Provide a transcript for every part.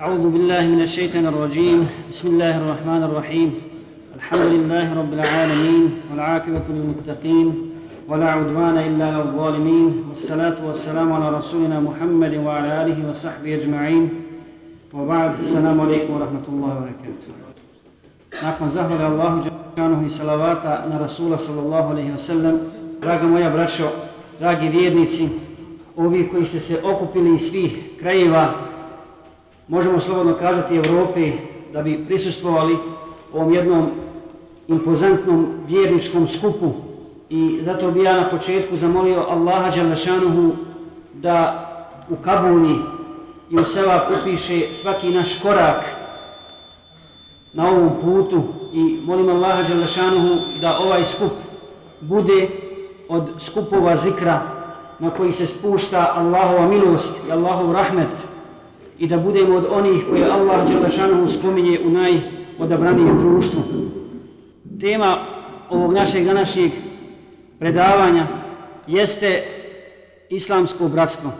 أعوذ بالله من الشيطان الرجيم بسم الله الرحمن الرحيم الحمد لله رب العالمين والعاقبة للمتقين ولا عدوان إلا على الظالمين والصلاة والسلام على رسولنا محمد وعلى آله وصحبه أجمعين وبعد السلام عليكم ورحمة الله وبركاته Nakon zahvala Allahu Đanuhu i salavata na Rasula sallallahu alaihi wa sallam, draga moja braćo, dragi vjernici, ovi koji ste se okupili iz svih krajeva, možemo slobodno kazati Evrope, da bi prisustvovali ovom jednom impozantnom vjerničkom skupu i zato bi ja na početku zamolio Allaha Đalešanuhu da u Kabuli i u Sevak upiše svaki naš korak na ovom putu i molim Allaha Đalešanuhu da ovaj skup bude od skupova zikra na koji se spušta Allahova milost i Allahov rahmet i da budemo od onih koje Allah Đelešanu spominje u najodabranijem društvu. Tema ovog našeg današnjeg predavanja jeste islamsko bratstvo.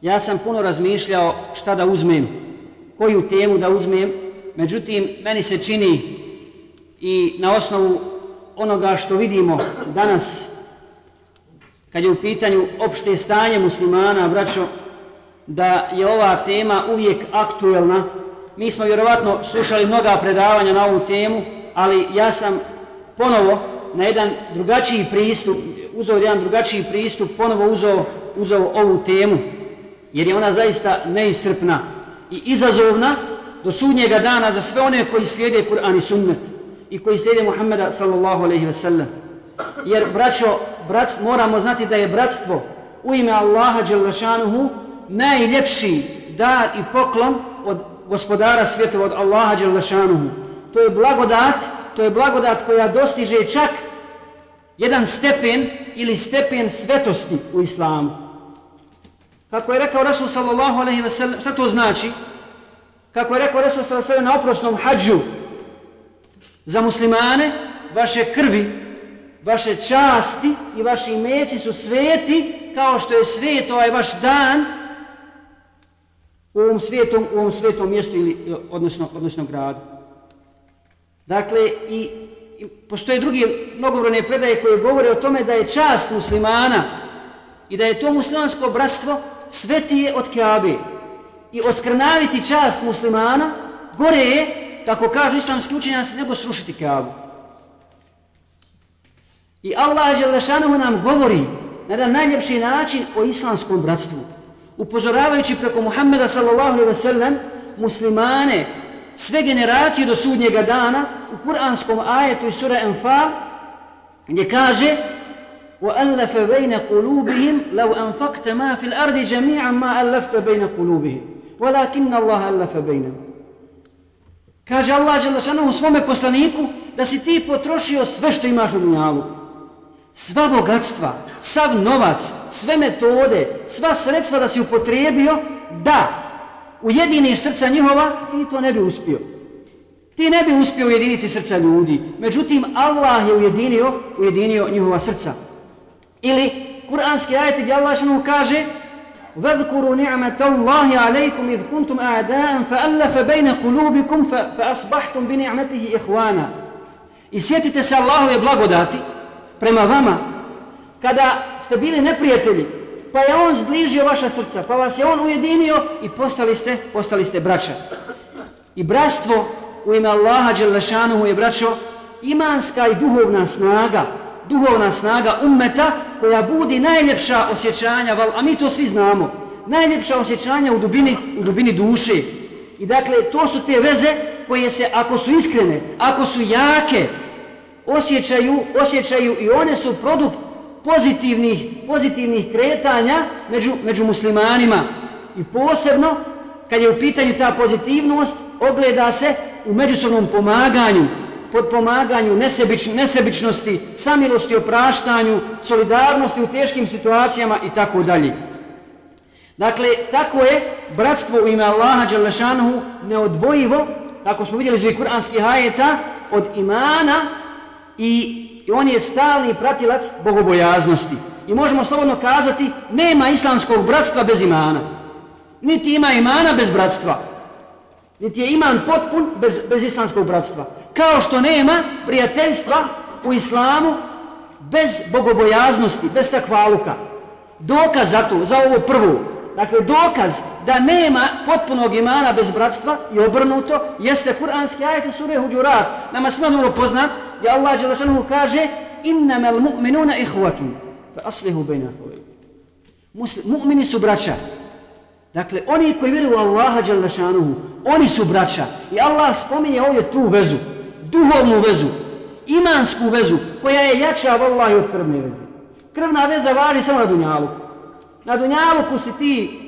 Ja sam puno razmišljao šta da uzmem, koju temu da uzmem, međutim, meni se čini i na osnovu onoga što vidimo danas, kad je u pitanju opšte stanje muslimana, braćo, da je ova tema uvijek aktuelna. Mi smo vjerovatno slušali mnoga predavanja na ovu temu, ali ja sam ponovo na jedan drugačiji pristup, uzao jedan drugačiji pristup, ponovo uzao, uzao ovu temu, jer je ona zaista neisrpna i izazovna do sudnjega dana za sve one koji slijede Kur'an i sunnet i koji slijede Muhammeda sallallahu alaihi ve sellem. Jer, braćo, brat, moramo znati da je bratstvo u ime Allaha Đelešanuhu najljepši dar i poklon od gospodara svjetova, od Allaha Đelešanuhu. To je blagodat, to je blagodat koja dostiže čak jedan stepen ili stepen svetosti u islamu. Kako je rekao Rasul sallallahu alaihi ve sellem, šta to znači? Kako je rekao Rasul sallallahu alaihi ve sellem na oprosnom hađu za muslimane, vaše krvi, vaše časti i vaši imeci su sveti kao što je svet ovaj vaš dan u ovom svetom, u ovom svetom mjestu ili e, odnosno, odnosno gradu. Dakle, i, i postoje drugi mnogobrojne predaje koje govore o tome da je čast muslimana i da je to muslimansko bratstvo svetije od Kaabe. I oskrnaviti čast muslimana gore je, kako kažu islamski učenjaci, nego srušiti Kaabu. I Allah Đelešanohu nam govori na jedan najljepši način o islamskom bratstvu Upozoravajući preko Muhammeda sallallahu alaihi ve sellem muslimane sve generacije do sudnjega dana u kuranskom ajetu iz sura Enfal gdje kaže وَأَلَّفَ بَيْنَ قُلُوبِهِمْ لَوْ أَنْفَقْتَ مَا فِي الْأَرْضِ جَمِيعًا مَا أَلَّفْتَ بَيْنَ قُلُوبِهِمْ وَلَكِنَّ اللَّهَ أَلَّفَ بَيْنَهُ Kaže Allah Đelešanu u svome poslaniku da si ti potrošio sve što imaš u dunjalu. Sva bogatstva, sav novac, sve metode, sva sredstva da si upotrijebio da ujediniš srca njihova, ti to ne bi uspio. Ti ne bi uspio ujediniti srca ljudi. Međutim, Allah je ujedinio, ujedinio njihova srca. Ili, kuranski ajet gdje Allah šanu kaže وَذْكُرُوا نِعْمَةَ اللَّهِ عَلَيْكُمْ إِذْ كُنْتُمْ أَعْدَاءً فَأَلَّفَ بَيْنَ قُلُوبِكُمْ فَأَصْبَحْتُمْ بِنِعْمَتِهِ إِخْوَانًا I sjetite se Allahove blagodati prema vama kada ste bili neprijatelji pa je on zbližio vaša srca, pa vas je on ujedinio i postali ste, postali ste braća. I bratstvo u ime Allaha Đelešanuhu je braćo imanska i duhovna snaga, duhovna snaga ummeta koja budi najljepša osjećanja, a mi to svi znamo, najljepša osjećanja u dubini, u dubini duše. I dakle, to su te veze koje se, ako su iskrene, ako su jake, osjećaju, osjećaju i one su produkt pozitivnih, pozitivnih kretanja među, među muslimanima. I posebno, kad je u pitanju ta pozitivnost, ogleda se u međusobnom pomaganju, pod pomaganju nesebič, nesebičnosti, samilosti, opraštanju, solidarnosti u teškim situacijama i tako dalje. Dakle, tako je bratstvo u ime Allaha Đalešanuhu neodvojivo, kako smo vidjeli iz kuranskih hajeta, od imana i on je stalni pratilac bogobojaznosti. I možemo slobodno kazati, nema islamskog bratstva bez imana. Niti ima imana bez bratstva. Niti je iman potpun bez, bez islamskog bratstva. Kao što nema prijateljstva u islamu bez bogobojaznosti, bez takvaluka. Dokaz za to, za ovo prvu, dakle dokaz da nema potpunog imana bez bratstva i obrnuto, jeste kuranski ajet sure Huđurat. Nama smo dobro poznat, gdje Allah Đelešanuhu kaže innama al-mu'minuna ihvatu fa aslihu bejna mu'mini su braća. Dakle oni koji vjeruju u Allaha Đelešanuhu, oni su braća. I Allah spominje ovdje tu vezu duhovnu vezu imansku vezu koja je jača vallahi od krvne veze. Krvna veza važi samo na dunjalu na Dunjaluku si ti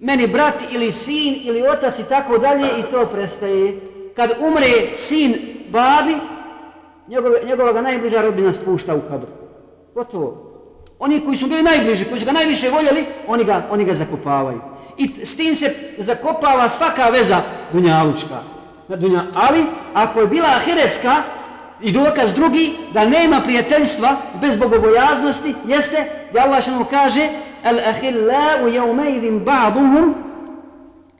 meni brat ili sin ili otac i tako dalje i to prestaje kad umre sin babi njegov, njegova najbliža rodbina spušta u kabru. Gotovo. Oni koji su bili najbliži, koji su ga najviše voljeli, oni ga, oni ga zakopavaju. I s tim se zakopava svaka veza dunjalučka. Dunja. Ali, ako je bila ahiretska i dokaz drugi, da nema prijateljstva bez bogobojaznosti, jeste, da Allah što kaže Al-ahillau jaumeidin ba'duhum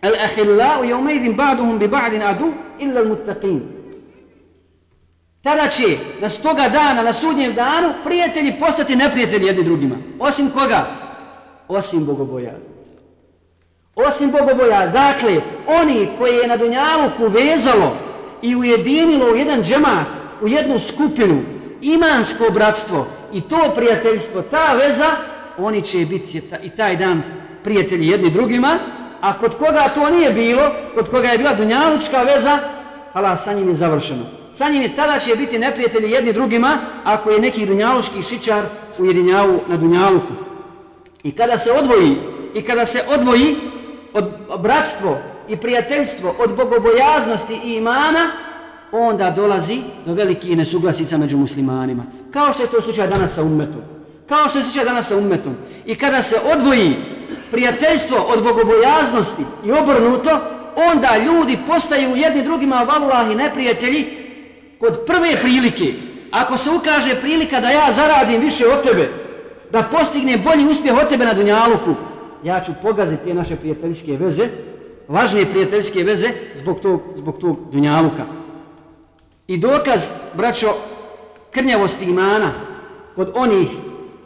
Al-ahillau jaumeidin ba'duhum bi ba'din adu illa al-muttaqin. Tada će na stoga dana, na sudnjem danu, prijatelji postati neprijatelji jedni drugima. Osim koga? Osim bogobojazni. Osim bogobojazni. Dakle, oni koji je na Dunjaluku vezalo i ujedinilo u jedan džemat, u jednu skupinu, imansko bratstvo i to prijateljstvo, ta veza, oni će biti i taj dan prijatelji jedni drugima, a kod koga to nije bilo, kod koga je bila Dunjalučka veza, Allah sa njim je završeno sa njim je tada će biti neprijatelji jedni drugima ako je neki dunjalučki šičar ujedinjavu na dunjaluku. I kada se odvoji, i kada se odvoji od bratstvo i prijateljstvo od bogobojaznosti i imana, onda dolazi do velike nesuglasica među muslimanima. Kao što je to slučaj danas sa ummetom. Kao što je slučaj danas sa ummetom. I kada se odvoji prijateljstvo od bogobojaznosti i obrnuto, onda ljudi postaju jedni drugima vallahi neprijatelji kod prve prilike, ako se ukaže prilika da ja zaradim više od tebe, da postignem bolji uspjeh od tebe na Dunjaluku, ja ću pogaziti te naše prijateljske veze, lažne prijateljske veze, zbog tog, zbog tog Dunjaluka. I dokaz, braćo, krnjavosti imana kod onih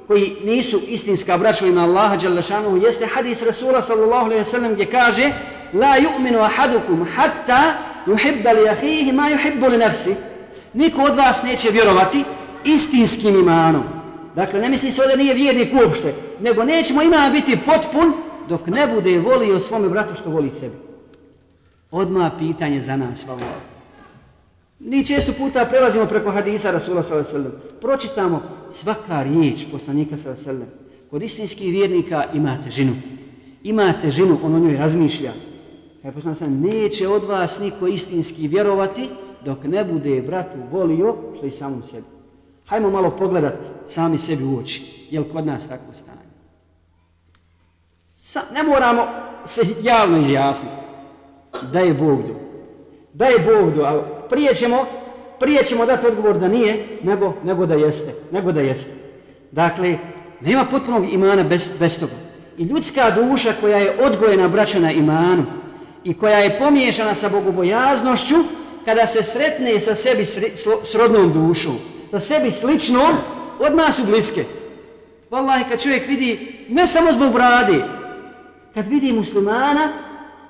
koji nisu istinska braća ima Allaha Đalešanuhu, jeste hadis Rasula sallallahu alaihi sallam gdje kaže La yu'minu ahadukum hatta yuhibba li ahihi ma yuhibbu li nafsi niko od vas neće vjerovati istinskim imanom. Dakle, ne misli se ovdje nije vjernik uopšte, nego nećemo iman biti potpun dok ne bude volio svome bratu što voli sebi. Odma pitanje za nas, vamo. Mi često puta prelazimo preko hadisa Rasula s.a.v. Pročitamo svaka riječ poslanika s.a.v. Kod istinskih vjernika imate ženu. Imate ženu, on o njoj razmišlja. Kaj poslanik neće od vas niko istinski vjerovati dok ne bude bratu volio što i samom sebi. Hajmo malo pogledat sami sebi u oči. Je li kod nas tako stanje? Sa, ne moramo se javno izjasniti. Da je Bog do. Da je Bog do, ali prije ćemo, prije ćemo dati odgovor da nije, nego, nego da jeste. Nego da jeste. Dakle, nema potpunog imana bez, bez toga. I ljudska duša koja je odgojena braćana imanu i koja je pomiješana sa bogobojaznošću, kada se sretne sa sebi srodnom dušom, sa sebi sličnom, odmah su bliske. Wallahi, kad čovjek vidi, ne samo zbog brade, kad vidi muslimana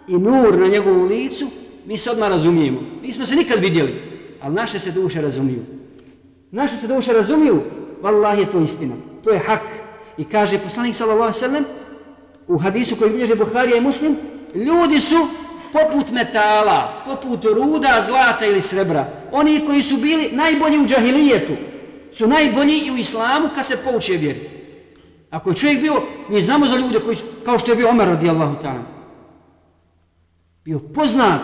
i nur na njegovom licu, mi se odmah razumijemo. Nismo se nikad vidjeli, ali naše se duše razumiju. Naše se duše razumiju, Wallahi je to istina. To je hak. I kaže poslanik sallallahu sallam u hadisu koji bilježe Buharija i Muslim, ljudi su poput metala, poput ruda, zlata ili srebra. Oni koji su bili najbolji u džahilijetu, su najbolji i u islamu kad se pouče vjeri. Ako je čovjek bio, mi znamo za ljude koji su, kao što je bio Omer radijallahu ta'ala, bio poznat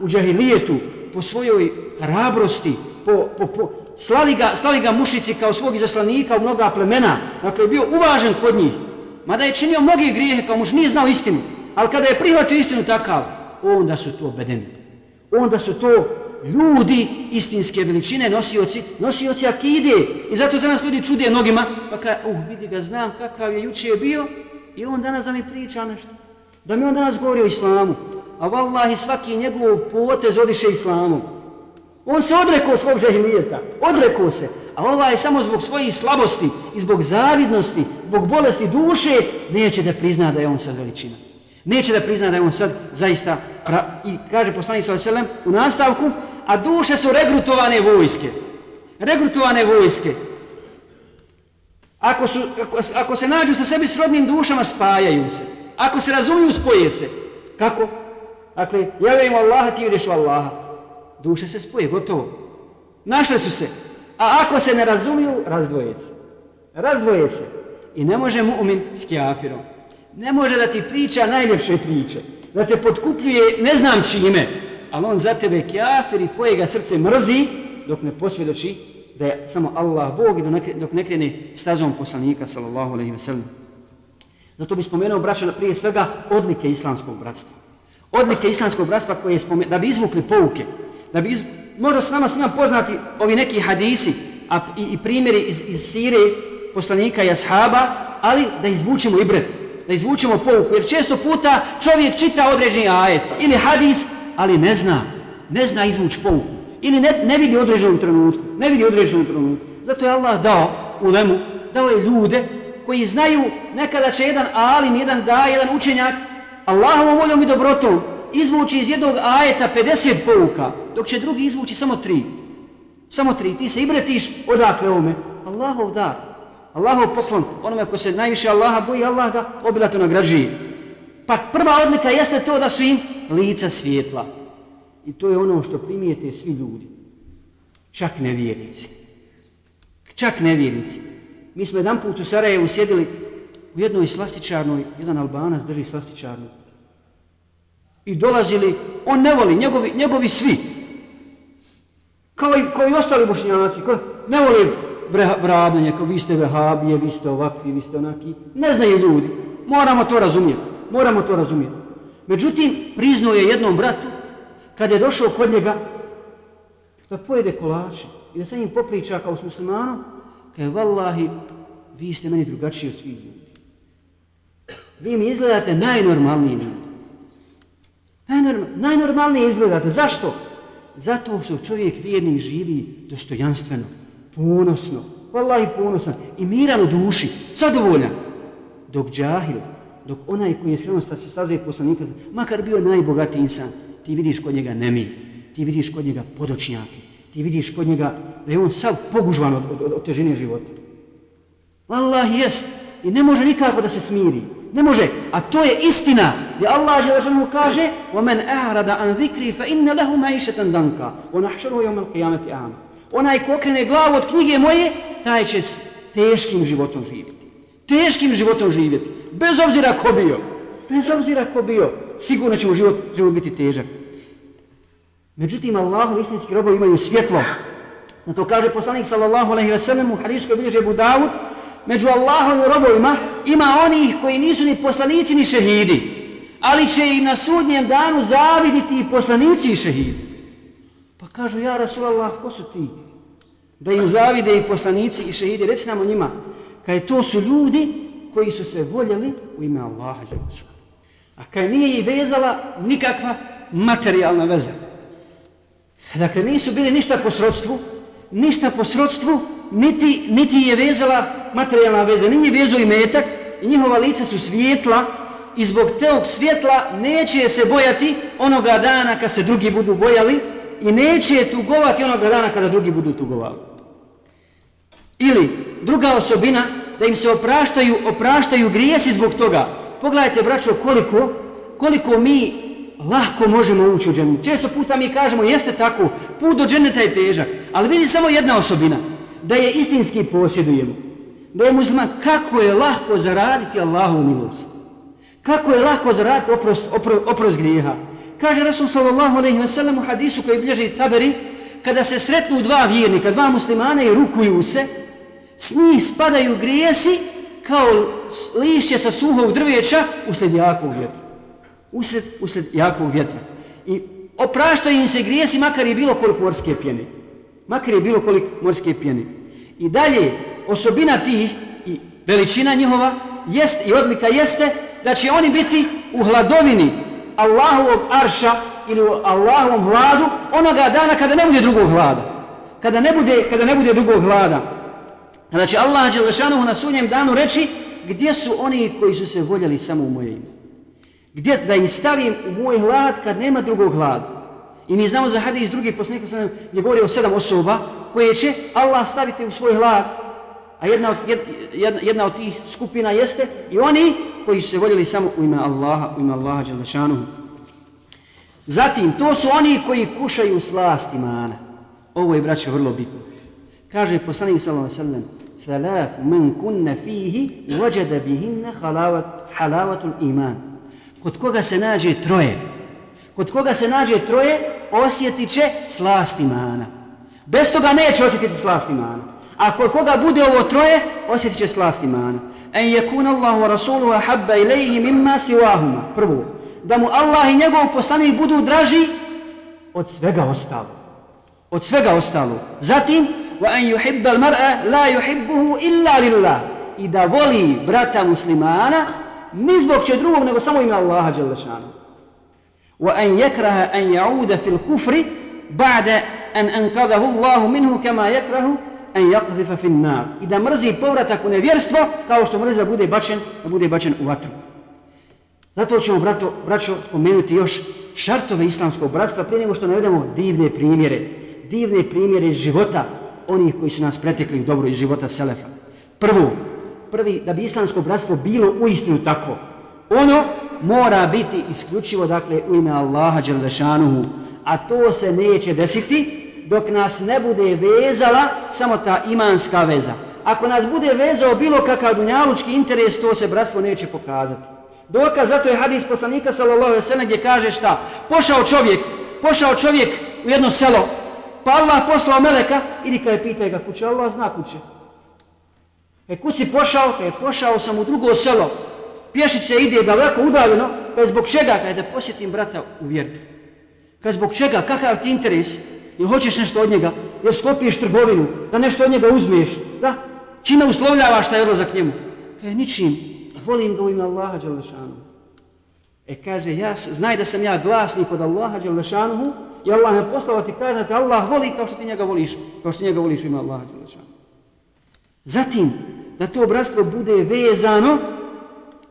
u džahilijetu po svojoj hrabrosti, po, po, po, slali, ga, slali ga mušici kao svog izaslanika u mnoga plemena, dakle je bio uvažen kod njih, mada je činio mnogi grijehe kao muš, nije znao istinu, ali kada je prihvatio istinu takav, onda su to bedeni. Onda su to ljudi istinske veličine, nosioci, nosioci akide. I zato za nas ljudi čude nogima, pa ka, uh, vidi ga, znam kakav je juče bio, i on danas da mi priča nešto. Da mi on danas govori o islamu a vallahi svaki njegov potez odiše islamom. On se odrekao svog džahilijeta, odrekao se, a ovaj samo zbog svojih slabosti i zbog zavidnosti, zbog bolesti duše, neće da prizna da je on sad veličina. Neće da prizna da je on sad zaista, pra... i kaže poslanik veselem u nastavku, a duše su regrutovane vojske. Regrutovane vojske. Ako, su, ako, ako se nađu sa sebi srodnim dušama, spajaju se. Ako se razumiju, spoje se. Kako? Dakle, javljaju Allaha, ti vjeruješ u Allaha. Duše se spoje, gotovo. Našle su se. A ako se ne razumiju, razdvoje se. Razdvoje se. I ne može mu'min s kjafirom. Ne može da ti priča najljepše priče. Da te potkupljuje ne znam čime. Ali on za tebe kjafir i tvojega srce mrzi dok ne posvjedoči da je samo Allah Bog i dok ne krene stazom poslanika sallallahu alaihi wa sallam. Zato bi spomenuo braća prije svega odlike islamskog bratstva. Odlike islamskog bratstva koje je spomenuo, da bi izvukli pouke, da bi iz... možda su nama svima poznati ovi neki hadisi a, i, i primjeri iz, iz sire poslanika i ashaba, ali da izvučemo i bret, da izvučemo pouku, jer često puta čovjek čita određeni ajet ili hadis, ali ne zna, ne zna izvući pouku ili ne, ne vidi određenom trenutku, ne vidi određenom trenutku. Zato je Allah dao u lemu, dao je ljude koji znaju nekada će jedan alim, jedan da, jedan učenjak, Allahovom voljom i dobrotom izvući iz jednog ajeta 50 pouka, dok će drugi izvući samo tri. Samo tri. Ti se ibretiš odakle ovome. Allahov dar. Allahov poklon. Onome ko se najviše Allaha boji, Allah ga obilato nagrađuje. Pa prva odlika jeste to da su im lica svijetla. I to je ono što primijete svi ljudi. Čak nevjernici. Čak nevjernici. Mi smo jedan put u Sarajevu sjedili u jednoj slastičarnoj, jedan albanac drži slastičarnu. I dolazili, on ne voli, njegovi, njegovi svi. Kao i, kao i ostali bošnjaci, kao, ne voli vradanje, kao vi ste vehabije, vi ste ovakvi, vi ste onaki. Ne znaju ljudi. Moramo to razumjeti. Moramo to razumjeti. Međutim, priznao je jednom bratu, kad je došao kod njega, da pojede kolače i da sa njim popriča kao s muslimanom, kaže, vallahi, vi ste meni drugačiji od svih ljudi. Vi mi izgledate najnormalniji ljudi. Najnorm, najnormalnije izgledate. Zašto? Zato što čovjek vjerni živi dostojanstveno, ponosno, vallahi ponosan i miran u duši, zadovoljan. Dok džahil, dok onaj koji je skrenuo se staze poslanika, makar bio najbogatiji insan, ti vidiš kod njega nemir, ti vidiš kod njega podočnjake, ti vidiš kod njega da je on sav pogužvan od, od, od težine života. Allah jest i ne može nikako da se smiri. Ne može, a to je istina. I Allah je mu kaže: "Wa a'rada an dhikri fa inna lahu ma'ishatan danka wa nahshuruhu yawm al-qiyamati. Onaj ko okrene glavu od knjige moje, taj će s teškim životom živjeti. Teškim životom živjeti, bez obzira ko bio. Bez obzira ko bio, sigurno će mu život, život biti težak. Međutim, Allahu istinski robovi imaju svjetlo. Na to kaže poslanik sallallahu alaihi ve sellem u hadijskoj bilježe Abu među Allahom i robovima ima onih koji nisu ni poslanici ni šehidi, ali će i na sudnjem danu zaviditi i poslanici i šehidi. Pa kažu, ja Rasulallah, ko su ti? Da im zavide i poslanici i šehidi, reci nam o njima. Kaj to su ljudi koji su se voljeli u ime Allaha. A kaj nije i vezala nikakva materijalna veza. Dakle, nisu bili ništa po srodstvu, ništa po srodstvu, niti, niti je vezala materijalna veza, nije vezao i metak, i njihova lica su svijetla, i zbog teog svjetla neće se bojati onoga dana kad se drugi budu bojali, i neće tugovati onoga dana kada drugi budu tugovali. Ili, druga osobina, da im se opraštaju, opraštaju grijesi zbog toga. Pogledajte, braćo, koliko, koliko mi lahko možemo ući u džennet. Često puta mi kažemo, jeste tako, put do dženneta je težak. Ali vidi samo jedna osobina, da je istinski posjedujemo. Da je musliman, kako je lahko zaraditi Allahovu milost. Kako je lahko zaraditi oprost, opro, oprost grijeha. Kaže Rasul sallallahu alaihi wa sallam u hadisu koji bilježi taberi, kada se sretnu dva vjernika, dva muslimana i rukuju se, s njih spadaju grijesi kao lišće sa suhog drveća uslijed jakog vjetra Usled, usled jakog vjetra. I opraštaju im se grijesi makar je bilo koliko orske pjene. Makar je bilo koliko morske pjene. I dalje, osobina tih i veličina njihova jest, i odlika jeste da će oni biti u hladovini Allahovog arša ili u Allahovom hladu onoga dana kada ne bude drugog hlada. Kada ne bude, kada ne bude drugog hlada. Kada će Allah Đelešanuhu na sunjem danu reći gdje su oni koji su se voljeli samo u moje ime. Gdje da im stavim u moj hlad kad nema drugog hlada. I mi znamo za hadis drugi poslanik sam je govorio o sedam osoba koje će Allah staviti u svoj hlad. A jedna od, jedna, jedna od tih skupina jeste i oni koji su se voljeli samo u ime Allaha, u ime Allaha Đelešanuhu. Zatim, to su oni koji kušaju slast imana. Ovo je, braćo, vrlo bitno. Kaže poslanik sallallahu alejhi ve sellem: "Thalath man kunna fihi wajada bihinna halawat al-iman." Kod koga se nađe troje, kod koga se nađe troje, osjetiće slast imana. Bez toga neće osjetiti slast imana. A kod koga bude ovo troje, osjetiće slast imana. En yakun Allahu wa rasuluhu habba ilayhi mimma siwahuma. Prvo, da mu Allah i njegov poslanik budu draži od svega ostalo. Od svega ostalo. Zatim, wa an yuhibba al-mar'a la yuhibbuhu illa lillah. I da voli brata muslimana ni zbog će drugog nego samo ime Allaha dželle وأن Wa an yakraha an ya'uda بعد أن ba'da an anqadhahu كما minhu kama yakrahu an النار fi an-nar. I da mrzi povratak u nevjerstvo kao što mrzi da bude bačen, da bude bačen u vatru. Zato ćemo, brato, braćo, spomenuti još šartove islamskog bratstva prije nego što navedemo divne primjere. Divne primjere života onih koji su nas pretekli u dobro iz života Selefa. Prvo, prvi, da bi islamsko bratstvo bilo uistinu takvo, tako, ono mora biti isključivo, dakle, u ime Allaha Đelešanuhu, a to se neće desiti dok nas ne bude vezala samo ta imanska veza. Ako nas bude vezao bilo kakav dunjalučki interes, to se bratstvo neće pokazati. Dokaz zato je hadis poslanika sallallahu alejhi ve sellem gdje kaže šta? Pošao čovjek, pošao čovjek u jedno selo, Pa Allah poslao meleka, idi kada je pitaj ga kuće, Allah zna kuće. E kud si pošao? Kada je pošao sam u drugo selo, pješice ide daleko udaljeno, pa zbog čega? Kada da posjetim brata u vjeri? Kada pa zbog čega? Kakav ti interes? Jel hoćeš nešto od njega? Jel sklopiješ trgovinu? Da nešto od njega uzmiješ? Da? Čime uslovljavaš taj odlazak njemu? Pa kaže, ničim. Volim ga u ime Allaha Đalešanu. E kaže, ja, znaj da sam ja glasnik od Allaha Đalešanu, I Allah me poslao ti kaže da Allah voli kao što ti njega voliš, kao što ti njega voliš ima Allah. Zatim, da to bratstvo bude vezano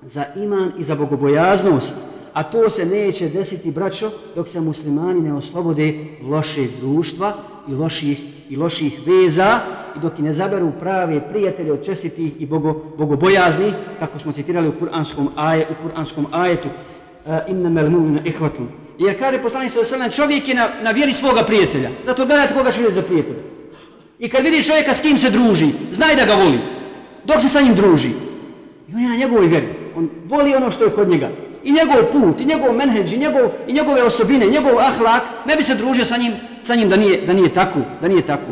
za iman i za bogobojaznost, a to se neće desiti, braćo, dok se muslimani ne oslobode loše društva i loših, i loših veza i dok i ne zaberu prave prijatelje od čestitih i bogo, bogobojaznih, kako smo citirali u kuranskom, aje, u kuranskom ajetu, uh, inna melmumina ihvatun. Jer kaže poslanik sa sallam, čovjek je na, na vjeri svoga prijatelja. Zato gledajte koga će za prijatelja. I kad vidiš čovjeka s kim se druži, znaj da ga voli. Dok se sa njim druži. I on je na njegovoj vjeri. On voli ono što je kod njega. I njegov put, i njegov menheđ, i, njegov, i njegove osobine, njegov ahlak, ne bi se družio sa njim, sa njim da nije, da nije tako, da nije tako.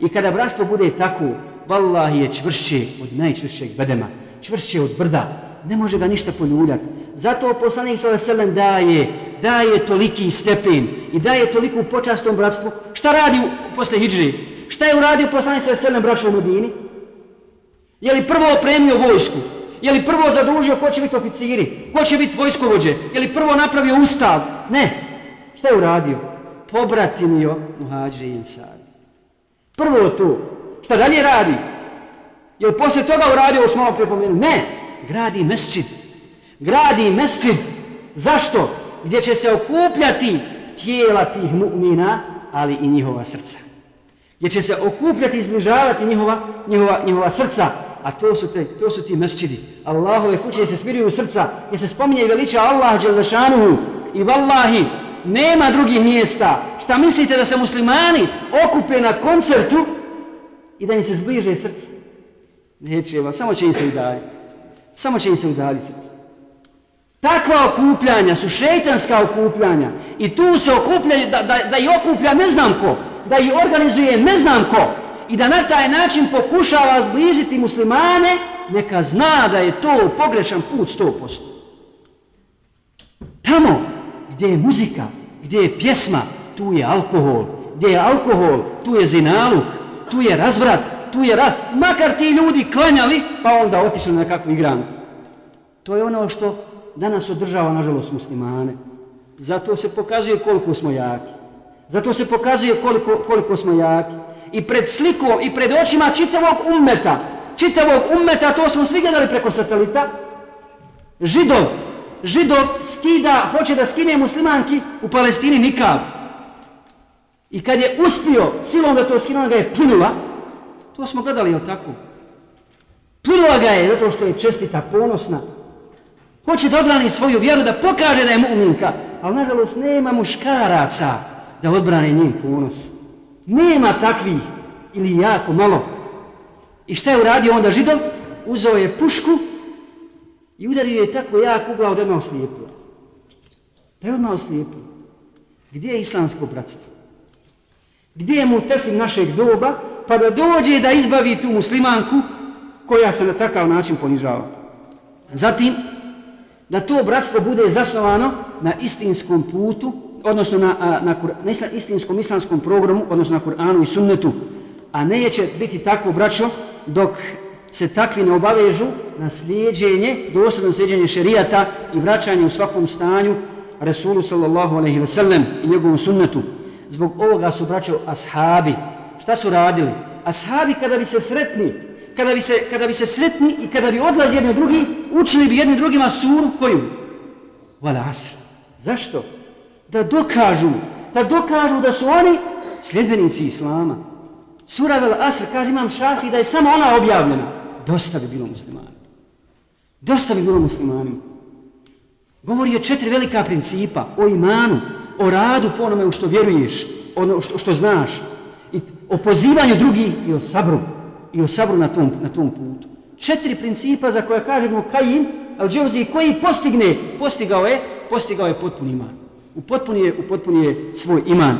I kada bratstvo bude tako, vallahi je čvršće od najčvršćeg bedema, čvršće od brda, ne može ga ništa poljuljati. Zato poslanik sa veselem daje, daje toliki stepen i daje toliku počastom bratstvu. Šta radi posle hijđri? Šta je uradio poslanik sa veselem braću u Medini? Je li prvo opremio vojsku? Je li prvo zadužio ko će biti oficiri? Ko će biti vojskovođe? Je li prvo napravio ustav? Ne. Šta je uradio? Pobratimio muhađe i insari. Prvo to. Šta dalje radi? Je li posle toga uradio ovo smo malo? Ne. Gradi mesčid gradi mesčid. Zašto? Gdje će se okupljati tijela tih mu'mina, ali i njihova srca. Gdje će se okupljati i izbližavati njihova, njihova, njihova srca. A to su, te, to su ti mesčidi. Allahove kuće se smiruju srca. Gdje se spominje i veliča Allah Đelešanuhu. I vallahi, nema drugih mjesta. Šta mislite da se muslimani okupe na koncertu i da im se zbliže srce? Neće vam, samo će im se udaliti. Samo će im se udaliti srce. Takva okupljanja su šeitanska okupljanja i tu se okupljaju da, da, da i okuplja ne znam ko, da i organizuje ne znam ko i da na taj način pokušava zbližiti muslimane, neka zna da je to pogrešan put 100%. Tamo gdje je muzika, gdje je pjesma, tu je alkohol. Gdje je alkohol, tu je zinaluk, tu je razvrat, tu je rat. Makar ti ljudi klanjali, pa onda otišli na kakvu igranu. To je ono što danas održava, nažalost, muslimane. Zato se pokazuje koliko smo jaki. Zato se pokazuje koliko, koliko smo jaki. I pred slikom, i pred očima čitavog ummeta, čitavog ummeta, to smo svi gledali preko satelita, židov, židov skida, hoće da skine muslimanki u Palestini nikav. I kad je uspio silom da to skinu, ga je plinula, to smo gledali, jel tako? Plinula ga je zato što je čestita, ponosna. Hoće da odbrani svoju vjeru, da pokaže da je mu'minka, ali nažalost nema muškaraca da odbrane njim ponos. Nema takvih ili jako malo. I šta je uradio onda židov? Uzeo je pušku i udario je tako jak u glavu da je odmah slijepo. Da je odmah slijepo. Gdje je islamsko bratstvo? Gdje je mu tesim našeg doba pa da dođe da izbavi tu muslimanku koja se na takav način ponižava? Zatim, da to bratstvo bude zasnovano na istinskom putu, odnosno na, na, na, na istinskom islamskom programu, odnosno na Kur'anu i sunnetu, a neće biti takvo braćo dok se takvi ne obavežu na slijedženje, dosadno slijedženje šerijata i vraćanje u svakom stanju Resulu sallallahu alaihi ve sellem i njegovom sunnetu. Zbog ovoga su braćo ashabi. Šta su radili? Ashabi kada bi se sretni, kada bi se, kada bi se sretni i kada bi odlazi jedni drugi, učili bi jedni drugima suru koju? Vala asr. Zašto? Da dokažu, da dokažu da su oni sljedbenici Islama. Sura Vel Asr, kaže imam šafi, da je samo ona objavljena. Dosta bi bilo muslimani. Dosta bi bilo muslimani. Govori o četiri velika principa, o imanu, o radu po onome u što vjeruješ, ono što, što znaš, i o pozivanju drugih i o sabru, i o sabru na tom, na tom putu. Četiri principa za koje kažemo Kajin, al Dževzi, koji postigne, postigao je, postigao je potpuni iman. U upotpunije u svoj iman.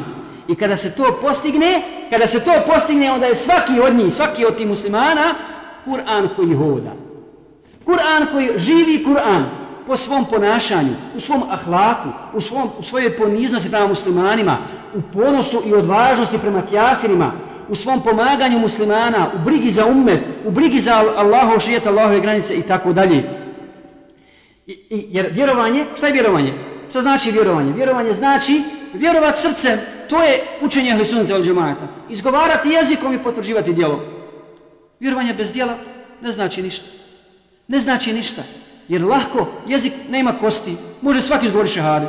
I kada se to postigne, kada se to postigne, onda je svaki od njih, svaki od tih muslimana, Kur'an koji hoda. Kur'an koji živi Kur'an po svom ponašanju, u svom ahlaku, u, svom, u svojoj poniznosti prema muslimanima, u ponosu i odvažnosti prema kjafirima, u svom pomaganju muslimana, u brigi za ummet, u brigi za Allahu šijet, Allahove granice i tako dalje. I, i, jer vjerovanje, šta je vjerovanje? Što znači vjerovanje? Vjerovanje znači vjerovat srcem, to je učenje ehli sunca al džemata. Izgovarati jezikom i potvrđivati djelom. Vjerovanje bez djela ne znači ništa. Ne znači ništa. Jer lahko, jezik nema kosti, može svaki izgovoriti šehade.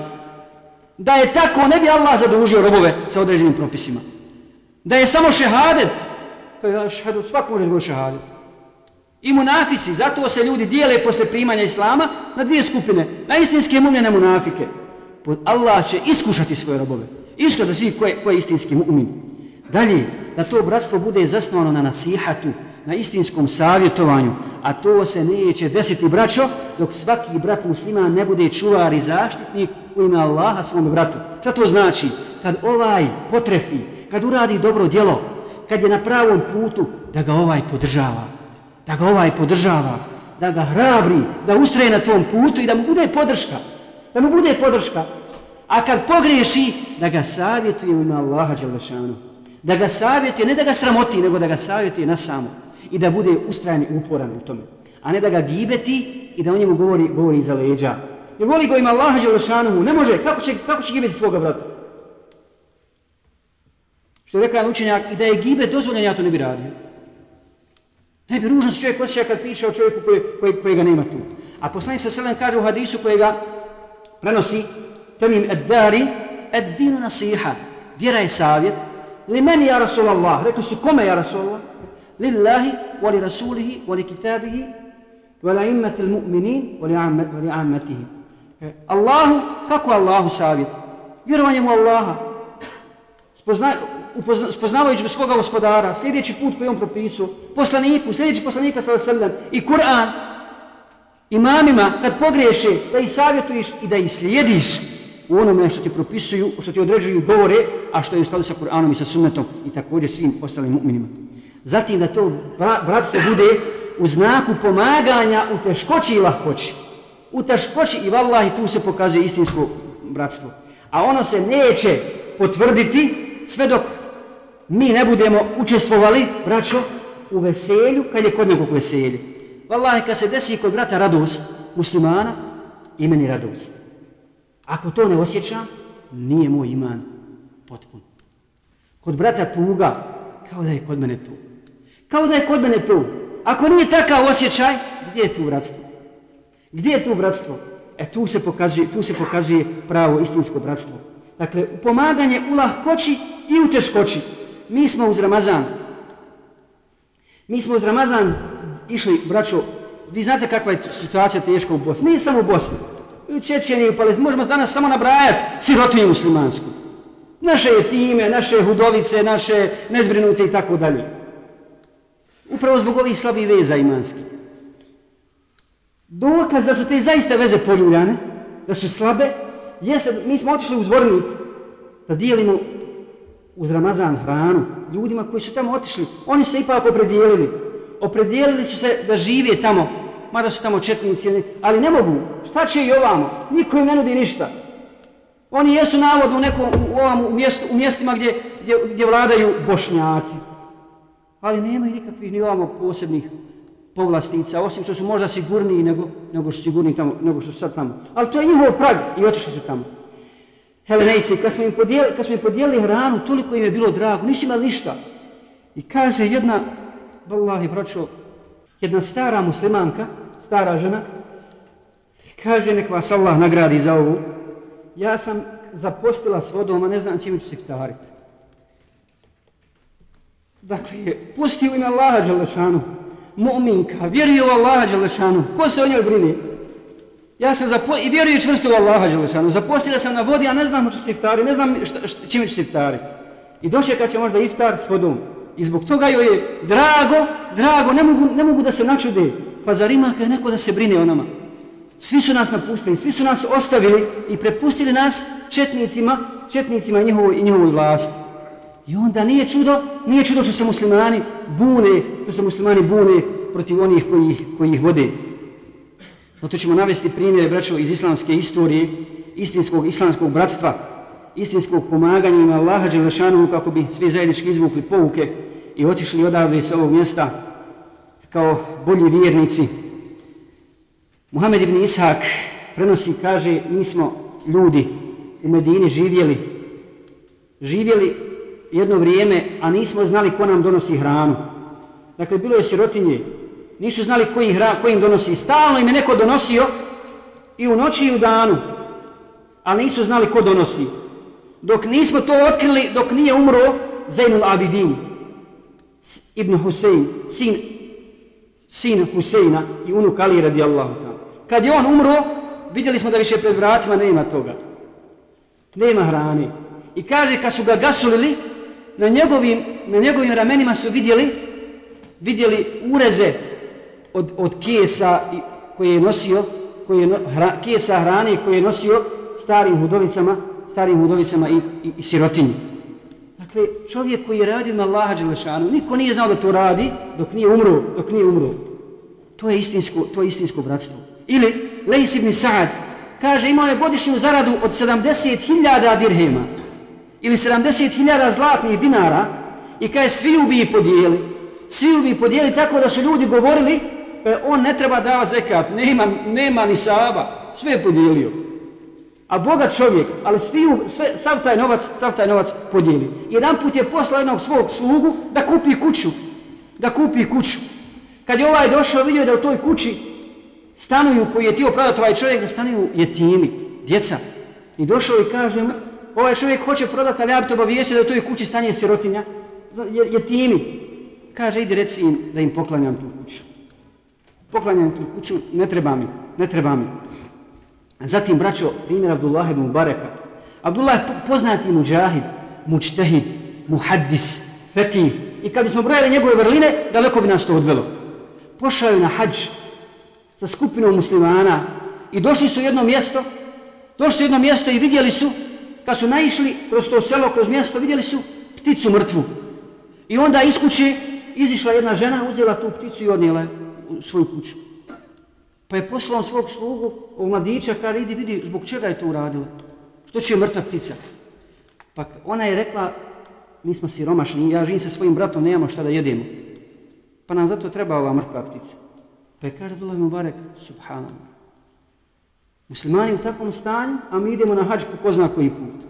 Da je tako, ne bi Allah zadužio robove sa određenim propisima. Da je samo šehadet, to je šehadet, svak može izgovoriti šehadet. I munafici, zato se ljudi dijele posle primanja Islama na dvije skupine. Na istinske mumljene munafike. Allah će iskušati svoje robove. Iskušati svi koje, koje je istinski mu'min. Dalje, da to bratstvo bude zasnovano na nasihatu, na istinskom savjetovanju, a to se neće desiti braćo, dok svaki brat muslima ne bude čuvar i zaštitnik u ime Allaha svom bratu. Šta to znači? Kad ovaj potrefi, kad uradi dobro djelo, kad je na pravom putu, da ga ovaj podržava. Da ga ovaj podržava, da ga hrabri, da ustraje na tom putu i da mu bude podrška. Da mu bude podrška. A kad pogriješi, da ga savjetuje u ime Allaha Đalešanu. Da ga savjetuje, ne da ga sramoti, nego da ga savjetuje na samo i da bude ustrajan i uporan u tome. A ne da ga gibeti i da o njemu govori, govori iza leđa. Jer voli go ima Allaha Đalešanu. ne može, kako će, kako će gibeti svoga brata? Što je rekao učenjak, i da je gibet dozvoljen, ja to ne bi radio. Ne bi ružno se čovjek osjeća kad priča o čovjeku koji, koji, koji ga nema tu. A poslanik sa selem kaže u hadisu kojega prenosi temim ad-Dari, ed-dinu nasiha. Vjera je savjet. Li meni ja Rasulallah? Rekli su kome ja Rasulallah? lillahi wa li rasulihi wa li kitabihi wa la immati mu'minin, wa li ammatihi. E, Allahu, kako Allahu savjet? Vjerovanje mu Allaha. Spoznaj, upozna, spoznavajući svoga gospodara, sljedeći put koji on propisao, poslaniku, sljedeći poslanika sallam i Kur'an, imamima, kad pogriješe, da ih savjetuješ i da ih slijediš u onome što ti propisuju, što ti određuju govore, a što je u skladu sa Kur'anom i sa sunnetom i također svim ostalim mu'minima. Zatim da to bratstvo bude u znaku pomaganja u teškoći i lahkoći. U teškoći i vallahi tu se pokazuje istinsko bratstvo. A ono se neće potvrditi sve dok mi ne budemo učestvovali, braćo, u veselju, kad je kod nekog veselje. Wallahi, kad se desi kod brata radost muslimana, imeni radost. Ako to ne osjećam, nije moj iman potpun. Kod brata tuga, kao da je kod mene tu. Kao da je kod mene tu. Ako nije takav osjećaj, gdje je tu bratstvo? Gdje je tu bratstvo? E tu se pokazuje, tu se pokazuje pravo istinsko bratstvo. Dakle, pomaganje u lahkoći i u teškoći. Mi smo uz Ramazan. Mi smo uz Ramazan išli, braćo, vi znate kakva je situacija teška u Bosni. Nije samo u Bosni. U Čečeni, u Palestini. Možemo danas samo nabrajati sirotinju muslimansku. Naše time, naše hudovice, naše nezbrinute i tako dalje. Upravo zbog ovih slabih veza imanskih. Dokaz da su te zaista veze poljuljane, da su slabe, jeste, mi smo otišli u zvornik da dijelimo uz Ramazan hranu ljudima koji su tamo otišli. Oni se ipak opredijelili. Opredijelili su se da žive tamo, mada su tamo četnici, ali ne mogu. Šta će i ovamo? Niko im ne nudi ništa. Oni jesu navodno u nekom u, ovom, u, mjestu, u mjestima gdje, gdje, gdje vladaju bošnjaci. Ali nemaju nikakvih ni ovamo posebnih povlastica, osim što su možda sigurniji nego, nego što su sigurniji tamo, nego što su sad tamo. Ali to je njihov prag i otišli su tamo. Helenejsi, kad smo im podijelili, kad smo im podijelili hranu, toliko im je bilo drago, nisu imali ništa. I kaže jedna, vallahi braćo, jedna stara muslimanka, stara žena, kaže nek vas Allah nagradi za ovu, ja sam zapostila s vodom, a ne znam čime ću se iftariti. Dakle, pusti u ime Allaha Đelešanu, mu'minka, vjeruje u Allaha Đelešanu, ko se o njoj brini? Ja sam zapo... i vjeruju čvrsto u Allaha Đelešanu. zapostila sam na vodi, a ne znam ću se iftari, ne znam šta, šta, čime ću se iftari. I dočekat kad će možda iftar s vodom. I zbog toga joj je drago, drago, ne mogu, ne mogu da se načude. Pa zar ima kada neko da se brine o nama? Svi su nas napustili, svi su nas ostavili i prepustili nas četnicima, četnicima njihovoj, i njihovoj vlasti. I onda nije čudo, nije čudo što se muslimani bune, što se muslimani bune protiv onih koji, koji ih vode. Zato ćemo navesti primjere, braćo, iz islamske istorije, istinskog islamskog bratstva, istinskog pomaganja ima Allaha Đelešanu kako bi svi zajednički izvukli pouke i otišli odavde sa ovog mjesta kao bolji vjernici. Muhammed ibn Ishak prenosi, kaže, mi smo ljudi u Medini živjeli, živjeli jedno vrijeme, a nismo znali ko nam donosi hranu. Dakle, bilo je sirotinje, nisu znali koji, hra, koji im donosi. Stalno im je neko donosio i u noći i u danu, a nisu znali ko donosi. Dok nismo to otkrili, dok nije umro Zainul Abidin, Ibn Husein, sin, sin Huseina i unuk Ali radijallahu ta'ala. Kad je on umro, vidjeli smo da više pred vratima nema toga. Nema hrane. I kaže, kad su ga gasulili, na njegovim, na njegovim ramenima su vidjeli, vidjeli ureze od, od kesa koje je nosio, koje je, hra, kesa hrane koje je nosio starim hudovicama, starim hudovicama i, i, i sirotinji. Dakle, čovjek koji je radio na Allaha Đelešanu, niko nije znao da to radi dok nije umro, dok nije umro. To je istinsko, to je istinsko bratstvo. Ili, Lejs ibn Sa'ad, kaže, imao je godišnju zaradu od 70.000 dirhema ili 70.000 zlatnih dinara i kaže, svi ubiji podijeli. Svi ubiji podijeli tako da su ljudi govorili, e, on ne treba dava zekat, nema, nema ni saba, sve je podijelio. A bogat čovjek, ali svi, sve, sav taj novac, sav taj novac podijeli. Jedan put je poslao jednog svog slugu da kupi kuću, da kupi kuću. Kad je ovaj došao, vidio da u toj kući stanuju, koji je tio prodati ovaj čovjek, da stanuju jetimi, djeca. I došao i kaže mu, ovaj čovjek hoće prodati, ali ja bi to obavijestio da u toj kući stanje sirotinja, jetimi. Kaže, idi reci im da im poklanjam tu kuću. Poklanjam tu kuću, ne treba mi, ne treba mi. Zatim, braćo, primjer Abdullah ibn Bareka. Abdullah je poznati muđahid, mučtehid, muhaddis, fekih. I kad bismo brojali njegove vrline, daleko bi nas to odvelo. Pošao je na hađ sa skupinom muslimana i došli su u jedno mjesto, došli su u jedno mjesto i vidjeli su, kad su naišli kroz to selo, kroz mjesto, vidjeli su pticu mrtvu. I onda iz kuće izišla jedna žena, uzela tu pticu i odnijela u svoju kuću. Pa je poslao svog slugu, ovog mladića, kaže, idi vidi zbog čega je to uradila. Što će mrtva ptica? Pa ona je rekla, mi smo siromašni, ja živim sa svojim bratom, nemamo šta da jedemo. Pa nam zato treba ova mrtva ptica. Pa je kaže Abdullah Mubarak, subhanallah. Muslimani u takvom stanju, a mi idemo na hađ po ko zna koji put.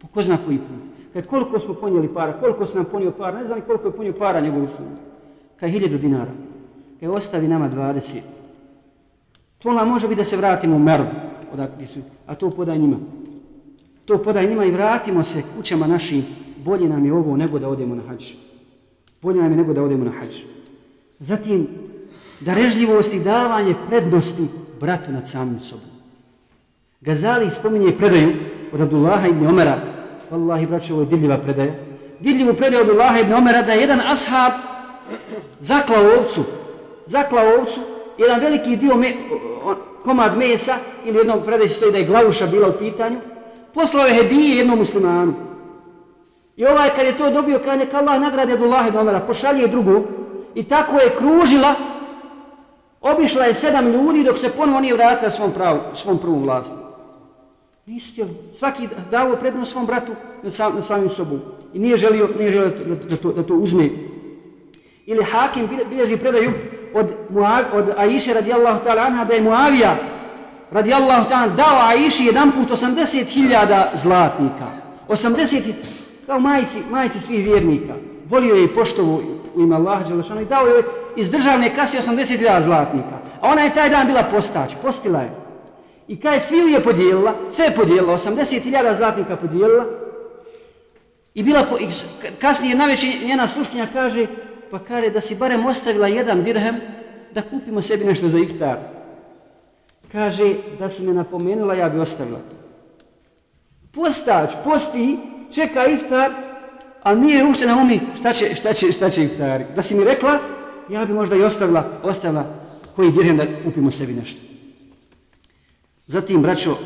Po ko zna koji put. Kad koliko smo ponijeli para, koliko se nam ponio para, ne znam koliko je ponio para njegovu slugu. Kaj hiljadu dinara e ostavi nama 20. To nam može biti da se vratimo u Meru, odakle su, a to podaj njima. To podaj njima i vratimo se kućama našim. Bolje nam je ovo nego da odemo na hađ. Bolje nam je nego da odemo na hađ. Zatim, darežljivost i davanje prednosti bratu nad samim sobom. Gazali spominje predaju od Abdullaha ibn Omera. Wallahi, braću, ovo je dirljiva predaja. Dirljivu predaju od Abdullaha ibn Omera da je jedan ashab zaklao ovcu. Zaklao ovcu, jedan veliki dio me, komad mesa ili jednom predaju stoji da je glavuša bila u pitanju. Poslao je hedije jednom muslimanu. I ovaj kad je to dobio, kad neka Allah nagrade Abdullah ibn Omara, pošalje drugu i tako je kružila Obišla je sedam ljudi dok se ponovo nije vratila svom, pravu, svom prvom vlasniku. Nisu htjeli. Svaki davo prednost svom bratu nad, sam, nad samim sobom. I nije želio, nije želio da, da, to, da to uzme. Ili Hakim bilježi predaju od, Muav, od Aisha radijallahu ta'ala anha da je Muavija radijallahu ta'ala dao Aiši jedan put 80.000 zlatnika. 80 kao majici, majici svih vjernika. Volio je i poštovo u ime Allaha Đelešanu i dao je iz državne kase 80.000 zlatnika. A ona je taj dan bila postać, postila je. I kaj sviju je podijelila, sve je podijelila, 80.000 zlatnika podijelila. I bila, po, kasnije najveći njena sluškinja kaže, pa kaže da si barem ostavila jedan dirhem da kupimo sebi nešto za iftar. Kaže, da si me napomenula, ja bi ostavila to. Postać, posti, čeka iftar, a nije ušte na umi šta će, šta će, šta će iftari. Da si mi rekla, ja bi možda i ostavila, ostavila koji dirhem da kupimo sebi nešto. Zatim, braćo,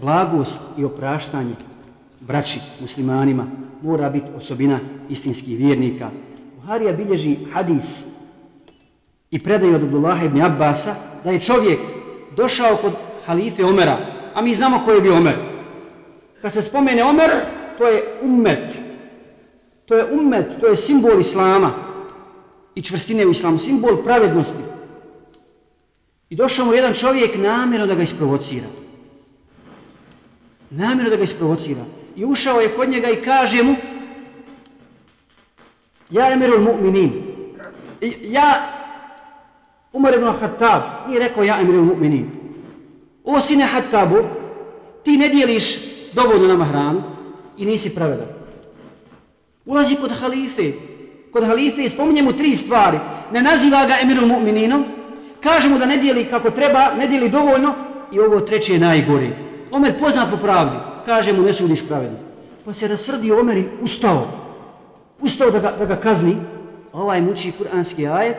blagost i opraštanje braći muslimanima mora biti osobina istinskih vjernika. Buharija bilježi hadis i predaju od Abdullah ibn Abbasa da je čovjek došao kod halife Omera, a mi znamo ko je bio Omer. Kad se spomene Omer, to je ummet. To je ummet, to je simbol Islama i čvrstine u islamu, simbol pravednosti. I došao mu jedan čovjek namjerno da ga isprovocira. Namjerno da ga isprovocira. I ušao je kod njega i kaže mu Ja emirul mu'minin. Ja Umar ibn Khattab nije rekao ja emirul mu'minin. O sine Khattabu, ti ne dijeliš dovoljno nama hranu i nisi pravedan. Ulazi kod halife, kod halife i spominje mu tri stvari. Ne naziva ga emirul mu'mininom, kaže mu da ne dijeli kako treba, ne dijeli dovoljno i ovo treće je najgore. Omer poznat po pravdi, kaže mu ne sudiš pravedno. Pa se rasrdio Omer i ustao. Ustao da ga, da ga kazni. Ovaj muči kuranski ajet.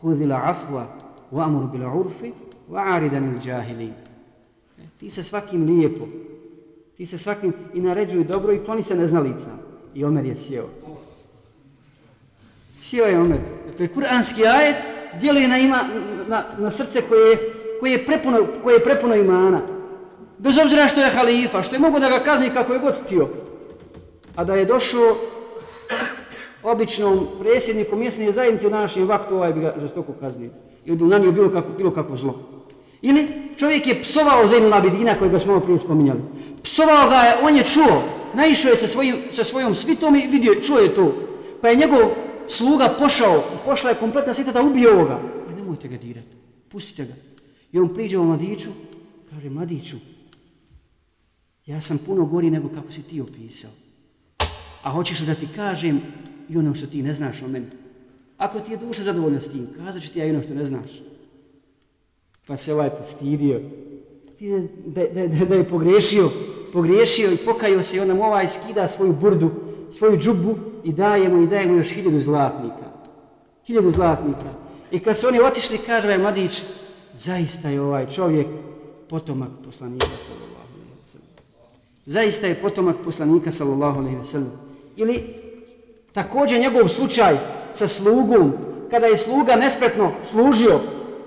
Hudila afwa wa amur bila urfi wa aridan il džahili. E, ti se svakim lijepo, ti se svakim i naređuju dobro i kloni se neznalica. I Omer je sjeo. Sjeo je Omer. E, to je kuranski ajet, djeluje na, ima, na, na srce koje, koje, je prepuno, koje je prepuno imana. Bez obzira što je halifa, što je mogo da ga kazni kako je god tio. A da je došao običnom predsjedniku mjesne zajednice u današnjem vaktu, ovaj bi ga žestoko kaznio. Ili bi na bilo kako, bilo kako zlo. Ili čovjek je psovao Zainul Abidina kojega smo malo prije spominjali. Psovao ga je, on je čuo, naišao je sa, svojim, sa svojom svitom i vidio, čuo je to. Pa je njegov sluga pošao, pošla je kompletna svita da ubije ovoga. Pa nemojte ga dirati, pustite ga. I on priđe u mladiću, kaže, mladiću, ja sam puno gori nego kako si ti opisao. A hoćeš li da ti kažem i ono što ti ne znaš o meni? Ako ti je duša zadovoljna s tim, kazat ću ti ja i ono što ne znaš. Pa se ovaj postidio, da, da, da, da je pogrešio, pogriješio i pokajao se i onda mu ovaj skida svoju burdu, svoju džubu i daje mu i daje mu još hiljadu zlatnika. Hiljadu zlatnika. I kad su oni otišli, kaže ovaj mladić, zaista je ovaj čovjek potomak poslanika sallallahu alaihi wa sallam. Zaista je potomak poslanika sallallahu alaihi wa sallam. Ili također njegov slučaj sa slugom, kada je sluga nespretno služio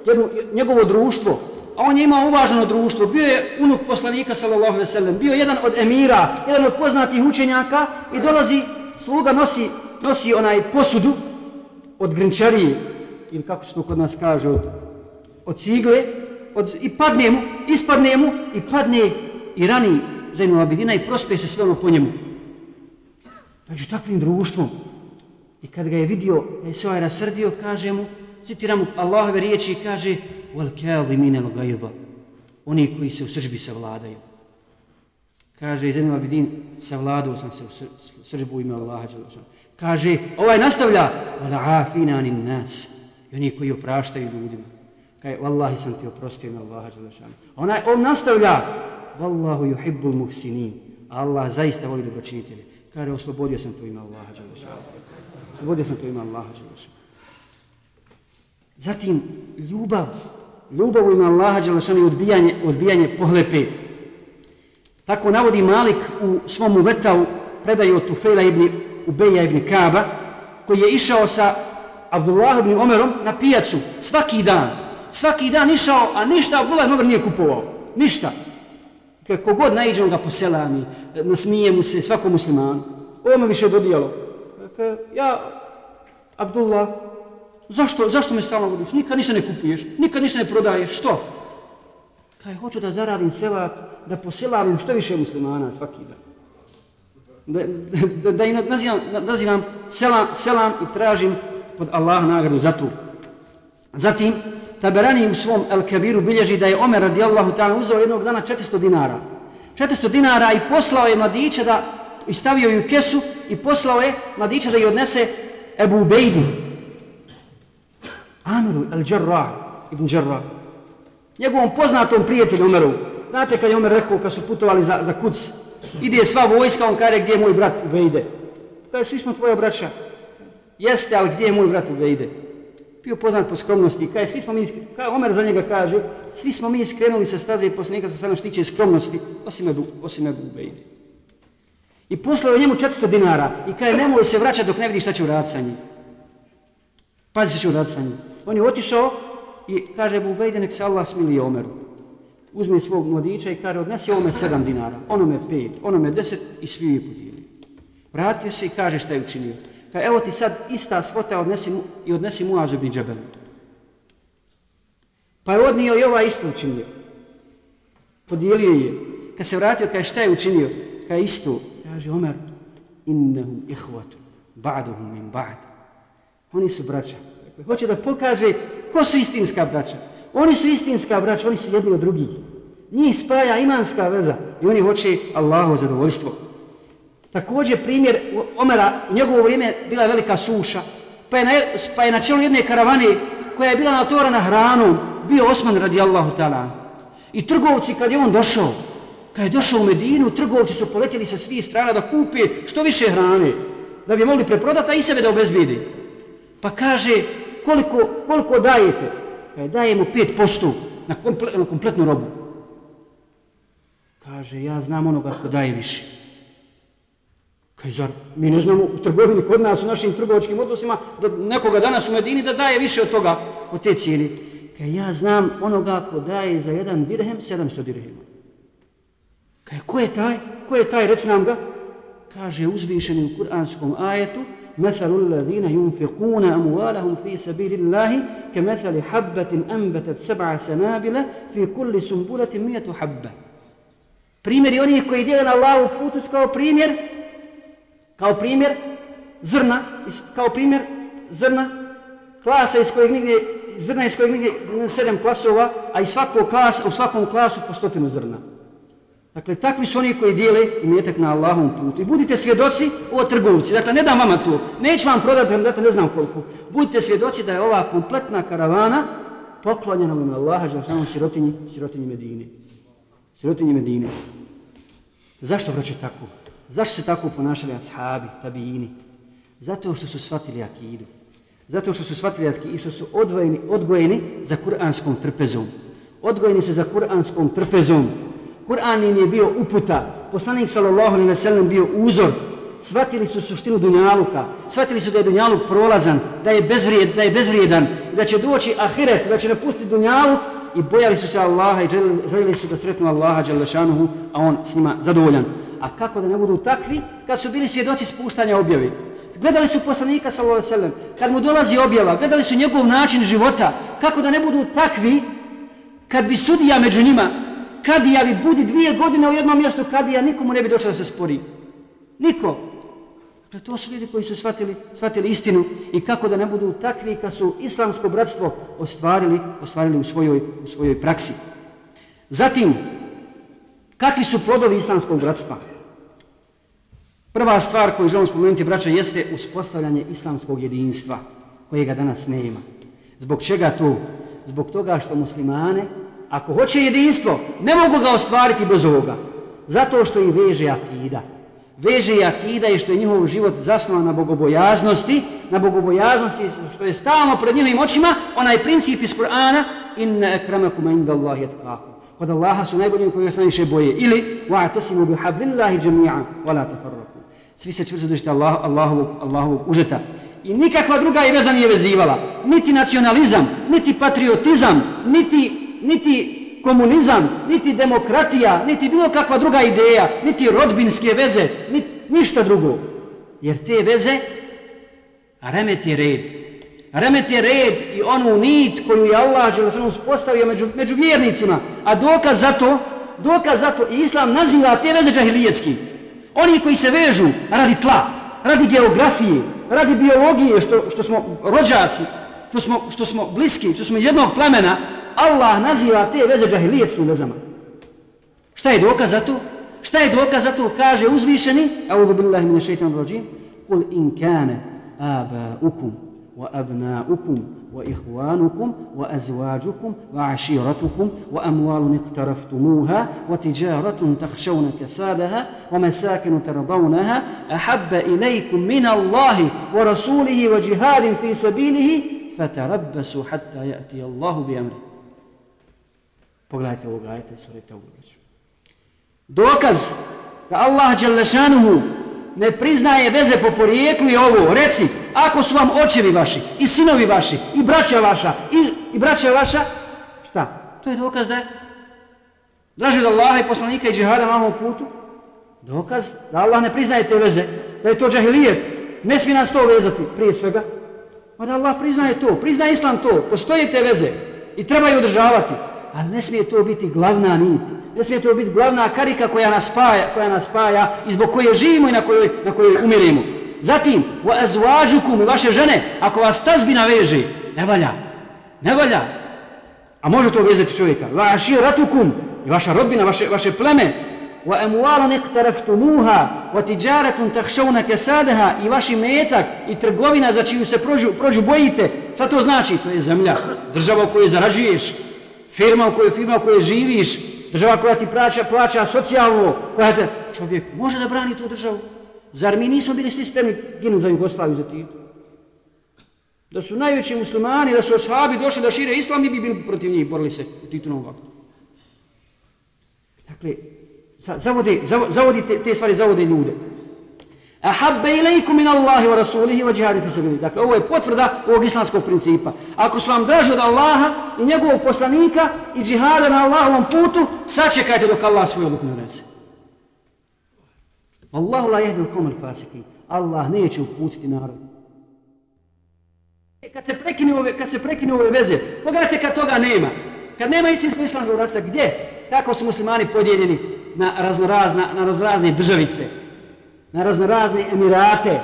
jednu, njegovo društvo, a on je imao uvaženo društvo, bio je unuk poslanika sallallahu alejhi ve sellem, bio jedan od emira, jedan od poznatih učenjaka i dolazi sluga nosi nosi onaj posudu od grinčarije ili kako se to kod nas kaže od, od cigle od, i padne mu, ispadne mu i padne i rani Zainul Abidina i prospe se sve ono po njemu. Među takvim društvom. I kad ga je vidio da je se ovaj rasrdio, kaže mu, citiram mu Allahove riječi i kaže wal kadhimina al-ghayza oni koji se u sržbi savladaju. Kaže Zainul Abidin savladao sam se u sržbu ime Allaha dželle kaže ovaj nastavlja wal afina anin nas. I oni koji opraštaju ljudima. Kaže wallahi sam ti oprostio ime Allaha dželle onaj on nastavlja wallahu yuhibbul muhsinin. Allah zaista voli dobročinitelje kaže oslobodio sam to ime Allaha dželle oslobodio sam to ime Allaha dželle Zatim ljubav, ljubav u ime Allaha Đelešanu i odbijanje, odbijanje pohlepe. Tako navodi Malik u svom uvetavu predaju od Tufela ibn Ubeja ibn Kaba, koji je išao sa Abdullah ibn Omerom na pijacu svaki dan. Svaki dan išao, a ništa Abdullah ibn Omer nije kupovao. Ništa. Kako god najđe on ga po selami, nasmije mu se svakom muslimanu. Ovo me više dodijalo. Ja, Abdullah, Zašto, zašto me stalno vodiš? Nikad ništa ne kupuješ, nikad ništa ne prodaješ. Što? Kaj, hoću da zaradim selat, da poselavim što više muslimana svaki dan. Da, da, da, da im nazivam, nazivam selam, selam i tražim pod Allah nagradu za to. Zatim, Taberani u svom El Kabiru bilježi da je Omer radijallahu ta'ala uzeo jednog dana 400 dinara. 400 dinara i poslao je mladiće da i stavio ju kesu i poslao je mladiće da je odnese Ebu Bejdu, Amiru al-Jarrah ibn Jarrah. Njegovom poznatom prijatelju Umeru. Znate kad je Umer rekao kad su putovali za, za kuc, ide sva vojska, on kaže gdje je moj brat Ubejde. Kaže, svi smo tvoja braća. Jeste, ali gdje je moj brat Ubejde? Bio poznat po skromnosti. Kaže, svi smo mi, kaže, Omer za njega kaže, svi smo mi skrenuli sa staze i poslanika sa sada štiće skromnosti, osim Ebu, osim Ebu Ubejde. I poslao njemu 400 dinara i kaže, nemoj se vraćati dok ne vidiš šta će uraditi sa njim. Pazi se će uraditi sa njim. On je otišao i kaže Ebu Ubejde, nek se Allah smili Omeru. Uzme svog mladića i kaže, odnesi ovome 7 dinara, onome 5, onome deset i svi je podijeli. Vratio se i kaže šta je učinio. Ka evo ti sad ista svota odnesi i odnesi mu Azu bin Pa je odnio i ova isto učinio. Podijelio je. Kad se vratio, kaže šta je učinio? Kaže isto. Kaže Omer, innehum ihvatu, ba'duhum min ba'd. Oni su braća. Dakle, hoće da pokaže ko su istinska braća. Oni su istinska braća, oni su jedni od drugih. Njih spaja imanska veza i oni hoće Allahu zadovoljstvo. Također primjer Omera, u njegovo vrijeme bila je velika suša, pa je na, pa je na čelu jedne karavane koja je bila natovarana hranom, bio Osman radijallahu ta'ala. I trgovci kad je on došao, kad je došao u Medinu, trgovci su poletjeli sa svih strana da kupe što više hrane, da bi mogli preprodati, a i sebe da obezbidi. Pa kaže, koliko, koliko dajete? Kaže, dajemo 5% na, komple, na kompletnu robu. Kaže, ja znam onoga ko daje više. Kaže, zar mi ne znamo u trgovini kod nas, u našim trgovačkim odnosima, da nekoga danas u Medini da daje više od toga, od te cijeli. Kaže, ja znam onoga ko daje za jedan dirhem, 700 dirhema. Kaže, ko je taj? Ko je taj? Reci nam ga. Kaže, uzvišeni u kuranskom ajetu, مثل الذين ينفقون أموالهم في سبيل الله كمثل حبة أنبتت سبع سنابل في كل سنبلة مئة حبة Primjer onih koji dijeli na Allahu putu kao primjer kao primjer zrna kao primjer zrna klasa iz kojeg nigdje zrna iz kojeg nigdje sedam klasova a i svakog klas, u svakom klasu po stotinu zrna Dakle, takvi su oni koji dijele imetak na Allahom putu. I budite svjedoci o trgovci. Dakle, ne dam vama to. Neću vam prodati, da ne znam koliko. Budite svjedoci da je ova kompletna karavana poklonjena u Allaha, za samo sirotinji, sirotinji Medine. Sirotinji Medine. Zašto vraće tako? Zašto se tako ponašali ashabi, tabijini? Zato što su shvatili akidu. Zato što su shvatili akidu i što su odvojeni, odgojeni za kuranskom trpezom. Odgojeni su za kuranskom trpezom. Kur'an im je bio uputa, poslanik sallallahu alejhi ve sellem bio uzor, shvatili su suštinu Dunjaluka, shvatili su da je Dunjaluk prolazan, da je, bezvrijed, da je bezvrijedan, da će doći ahiret, da će napustiti Dunjaluk i bojali su se Allaha i željeli, željeli su da sretnu Allaha Đalešanuhu, a on s njima zadovoljan. A kako da ne budu takvi kad su bili svjedoci spuštanja objavi? Gledali su poslanika sallallahu alejhi ve sellem, kad mu dolazi objava, gledali su njegov način života, kako da ne budu takvi kad bi sudija među njima, kadija bi budi dvije godine u jednom mjestu kadija, nikomu ne bi došlo da se spori. Niko. Dakle, to su ljudi koji su shvatili, shvatili istinu i kako da ne budu takvi kad su islamsko bratstvo ostvarili, ostvarili u svojoj, u svojoj praksi. Zatim, kakvi su plodovi islamskog bratstva? Prva stvar koju želim spomenuti, braća, jeste uspostavljanje islamskog jedinstva, kojega danas nema. Zbog čega to? Zbog toga što muslimane, ako hoće jedinstvo, ne mogu ga ostvariti bez ovoga. Zato što ih veže akida. Veže i akida i što je njihov život zasnovan na bogobojaznosti, na bogobojaznosti što je stalno pred njihovim očima, onaj princip iz Kur'ana, inna akramakum inda Allah jetkakum. Kod Allaha su najboljim koji se najviše boje. Ili, wa'tasimu bi hablillahi jami'an, wa la tafarraku. Svi se čvrsto držite Allah, Allahovog, Allahovog užeta. I nikakva druga veza nije vezivala. Niti nacionalizam, niti patriotizam, niti, niti komunizam, niti demokratija, niti bilo kakva druga ideja, niti rodbinske veze, niti, ništa drugo. Jer te veze remeti red. Remeti red i onu nit koju je Allah Đelešanu spostavio među, među vjernicima. A dokaz za to, dokaz za to, i Islam naziva te veze džahilijetski. Oni koji se vežu radi tla, radi geografije, radi biologije, što, što smo rođaci, što smo, što smo bliski, što smo jednog plemena, Allah naziva te veze džahilijetskim vezama. Šta je dokaz za to? Šta je dokaz za to? Kaže uzvišeni, A'udhu billahi min šeitan rođim, Kul in kane aba ukum wa abna وإخوانكم وأزواجكم وعشيرتكم وأموال اقترفتموها وتجارة تخشون كسادها ومساكن ترضونها أحب إليكم من الله ورسوله وجهاد في سبيله فتربصوا حتى يأتي الله بأمره. Pogledajte ovog ajeta sura Taubra. Dokaz da Allah Đelešanuhu ne priznaje veze po porijeklu i ovo. Reci, ako su vam očevi vaši, i sinovi vaši, i braća vaša, i, i braća vaša, šta? To je dokaz da je draži od Allaha i poslanika i džihada na ovom putu. Dokaz da Allah ne priznaje te veze, da je to džahilijet. Ne smije nas to vezati prije svega. Ma da Allah priznaje to, priznaje Islam to, postoje te veze i treba je održavati. Ali ne smije to biti glavna nit. Ne smije to biti glavna karika koja nas spaja, koja nas spaja i zbog koje živimo i na kojoj, na kojoj umiremo. Zatim, u azvađukum i vaše žene, ako vas tazbina veže, ne valja. Ne valja. A može to vezati čovjeka. Vaši ratukum i vaša rodbina, vaše, vaše pleme. Wa emuala iqtaraftumuha wa tijaratun tahšavuna kesadaha i vaši metak i trgovina za čiju se prođu, prođu bojite. Šta to znači? To je zemlja, država u kojoj zarađuješ, firma u kojoj, firma u kojoj živiš, država koja ti plaća, plaća socijalno, koja te... Čovjek može da brani tu državu. Zar mi nismo bili svi spremni ginuti za Jugoslaviju za Tito? Da su najveći muslimani, da su oshabi došli da šire islam, mi bi bili protiv njih, borili se u Titunom vaktu. Dakle, zavode, zavode te, te stvari, zavode ljude. Ahabbe ilaikum min Allahi wa rasulihi wa jihadi fi sabili. Dakle, ovo je potvrda ovog islamskog principa. Ako su vam draži od Allaha i njegovog poslanika i džihada na Allahovom putu, sačekajte dok Allah svoj odluku ne unese. Allahu la jehdi il fasiki. Allah neće uputiti narod. Kad se prekine ove, kad se prekine ove veze, pogledajte kad toga nema. Kad nema istinskog islamskog rasta, gdje? Kako su muslimani podijeljeni na raznorazne, na raznorazne državice? Na raznorazne emirate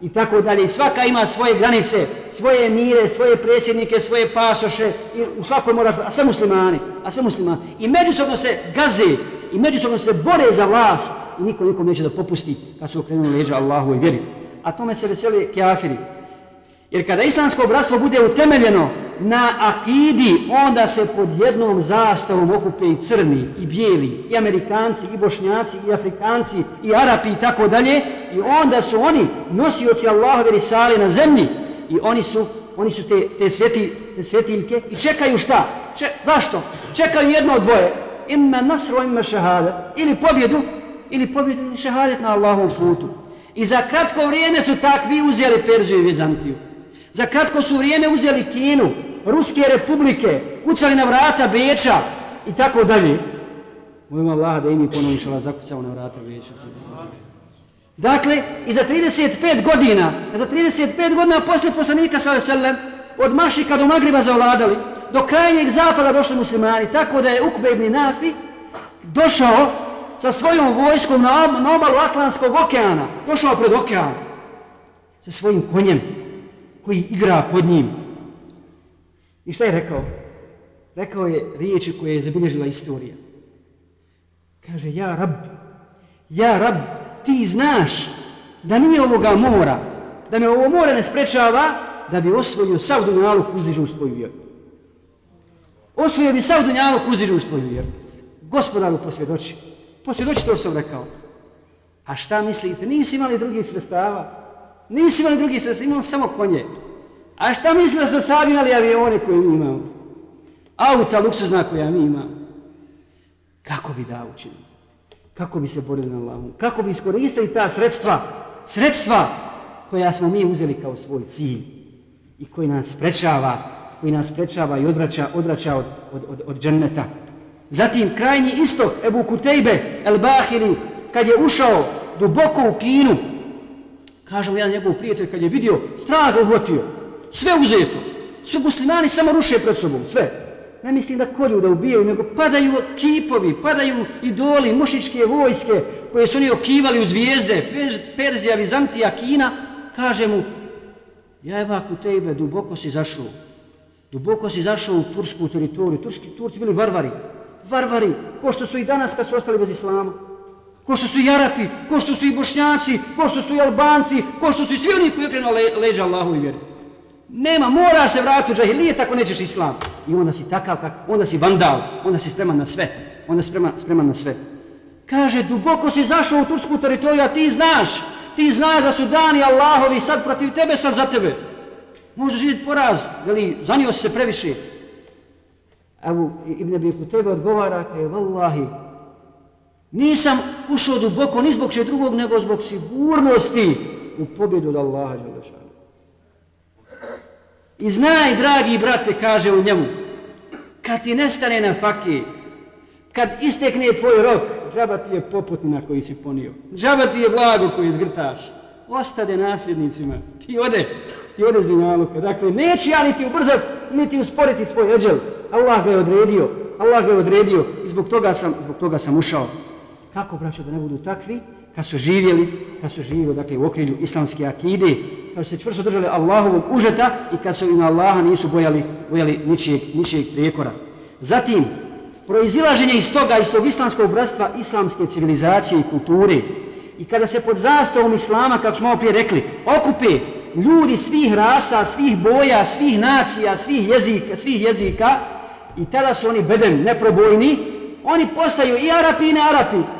i tako dalje. I svaka ima svoje granice, svoje mire, svoje presjednike, svoje pasoše i u svakoj mora, a sve muslimani, a sve muslimani. I međusobno se gaze i međusobno se bore za vlast i niko nikom neće da popusti kad su okrenuli leđa Allahu i vjeri. A tome se veseli kjafiri. Jer kada islamsko bratstvo bude utemeljeno na akidi, onda se pod jednom zastavom okupe i crni, i bijeli, i amerikanci, i bošnjaci, i afrikanci, i arapi i tako dalje. I onda su oni nosioci Allahove risale na zemlji. I oni su, oni su te, te, sveti, te svetiljke i čekaju šta? Če, zašto? Čekaju jedno od dvoje. Ima nasro, ima šahada. Ili pobjedu, ili pobjedu, ili šahadet na Allahovom putu. I za kratko vrijeme su takvi uzeli Perziju i Vizantiju. Za kratko su vrijeme uzeli Kinu, Ruske republike, kucali na vrata Beča i tako dalje. Molim Allah da i mi ponovno zakucao na vrata Beča. Dakle, i za 35 godina, za 35 godina posle poslanika sallallahu alejhi od Mašika do Magriba zavladali, do krajnjeg zapada došli muslimani, tako da je Ukbe ibn Nafi došao sa svojom vojskom na, na obalu Atlantskog okeana, došao pred okean sa svojim konjem koji igra pod njim. I šta je rekao? Rekao je riječi koje je zabilježila istorija. Kaže, ja rab, ja rab, ti znaš da nije ovoga mora, da me ovo more ne sprečava da bi osvojio sav dunjaluk uzdižuš tvoju vjeru. Osvojio bi sav dunjaluk uzdižuš tvoju vjeru. Gospodaru posvjedoči. Posvjedoči to sam rekao. A šta mislite? Nisu imali drugih sredstava. Nisu imali drugi sredstva, imali samo konje. A šta mislite da su sami imali avione koje mi imamo? Auta luksuzna koja mi imamo. Kako bi da učinili? Kako bi se borili na Allahom? Kako bi iskoristili ta sredstva? Sredstva koja smo mi uzeli kao svoj cilj i koji nas sprečava, koji nas sprečava i odvraća, odvraća od, od, od, od dženneta. Zatim krajnji istok Ebu Kutejbe El Bahiri kad je ušao duboko u Kinu kaže mu jedan njegov prijatelj kad je vidio strah ga uhvatio. Sve uzeto. Sve muslimani samo ruše pred sobom sve. Ne mislim da kolju da ubijaju nego padaju kipovi padaju idoli mušičke vojske koje su oni okivali u zvijezde. Perzija, Vizantija, Kina. Kaže mu ja Ebu Kutejbe duboko si zašao. Duboko si zašao u tursku teritoriju. Turski turci bili varvari. Varvari, ko što su i danas kad su ostali bez islama. Ko što su i Arapi, ko što su i Bošnjaci, ko što su i Albanci, ko što su i svi oni koji okrenu le, leđa Allahu i vjeri. Nema, mora se vratiti u džahilijet tako nećeš islam. I onda si takav, kak, onda si vandal, onda si spreman na sve. Onda si spreman, spreman na sve. Kaže, duboko si zašao u tursku teritoriju, a ti znaš, ti znaš da su dani Allahovi sad protiv tebe, sad za tebe. Može živjeti poraz, veli, zanio se previše. Evo, Ibn Abi Kutebe odgovara, kaže, vallahi, nisam ušao duboko ni zbog če drugog, nego zbog sigurnosti u pobjedu od Allaha Đelešanu. I znaj, dragi brate, kaže u njemu, kad ti nestane na faki, kad istekne tvoj rok, džaba ti je poputina koji si ponio. Džaba ti je blago koji zgrtaš. Ostade nasljednicima. Ti ode, ti ode z dinaluka. Dakle, neće ja niti ubrzati, niti usporiti svoj eđel. Allah ga je odredio, Allah ga je odredio i zbog toga sam, zbog toga sam ušao. Kako, braćo, da ne budu takvi, kad su živjeli, kad su živjeli, dakle, u okrilju islamske akide, kad su se čvrsto držali Allahovog užeta i kad su im Allaha nisu bojali, bojali ničijeg, ničijeg prijekora. Zatim, proizilaženje iz toga, iz tog islamskog bratstva, islamske civilizacije i kulture, i kada se pod zastavom Islama, kako smo opet rekli, okupe ljudi svih rasa, svih boja, svih nacija, svih jezika, svih jezika, i tada su oni bedem neprobojni, oni postaju i Arapi i ne Arapi.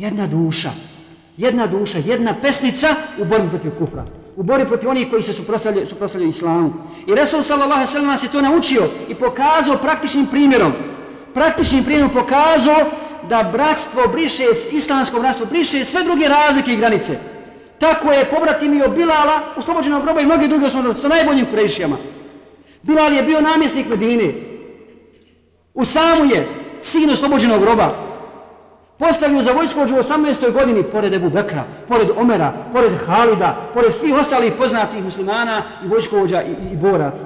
Jedna duša, jedna duša, jedna pesnica u borbi protiv kufra. U borbi protiv onih koji se suprostavljaju, suprostavljaju islamu. I Resul sallallahu sallam se to naučio i pokazao praktičnim primjerom. Praktičnim primjerom pokazao da bratstvo briše, islamsko bratstvo briše sve druge razlike i granice. Tako je pobratimio Bilala, oslobođenog groba i mnogi drugi osnovno, sa najboljim kurejšijama. Bilal je bio namjesnik Medine. U samu je sin oslobođenog groba. Postavio za vojskođu u 18. godini, pored Ebu Bekra, pored Omera, pored Halida, pored svih ostalih poznatih muslimana i vojskođa i, i, i boraca.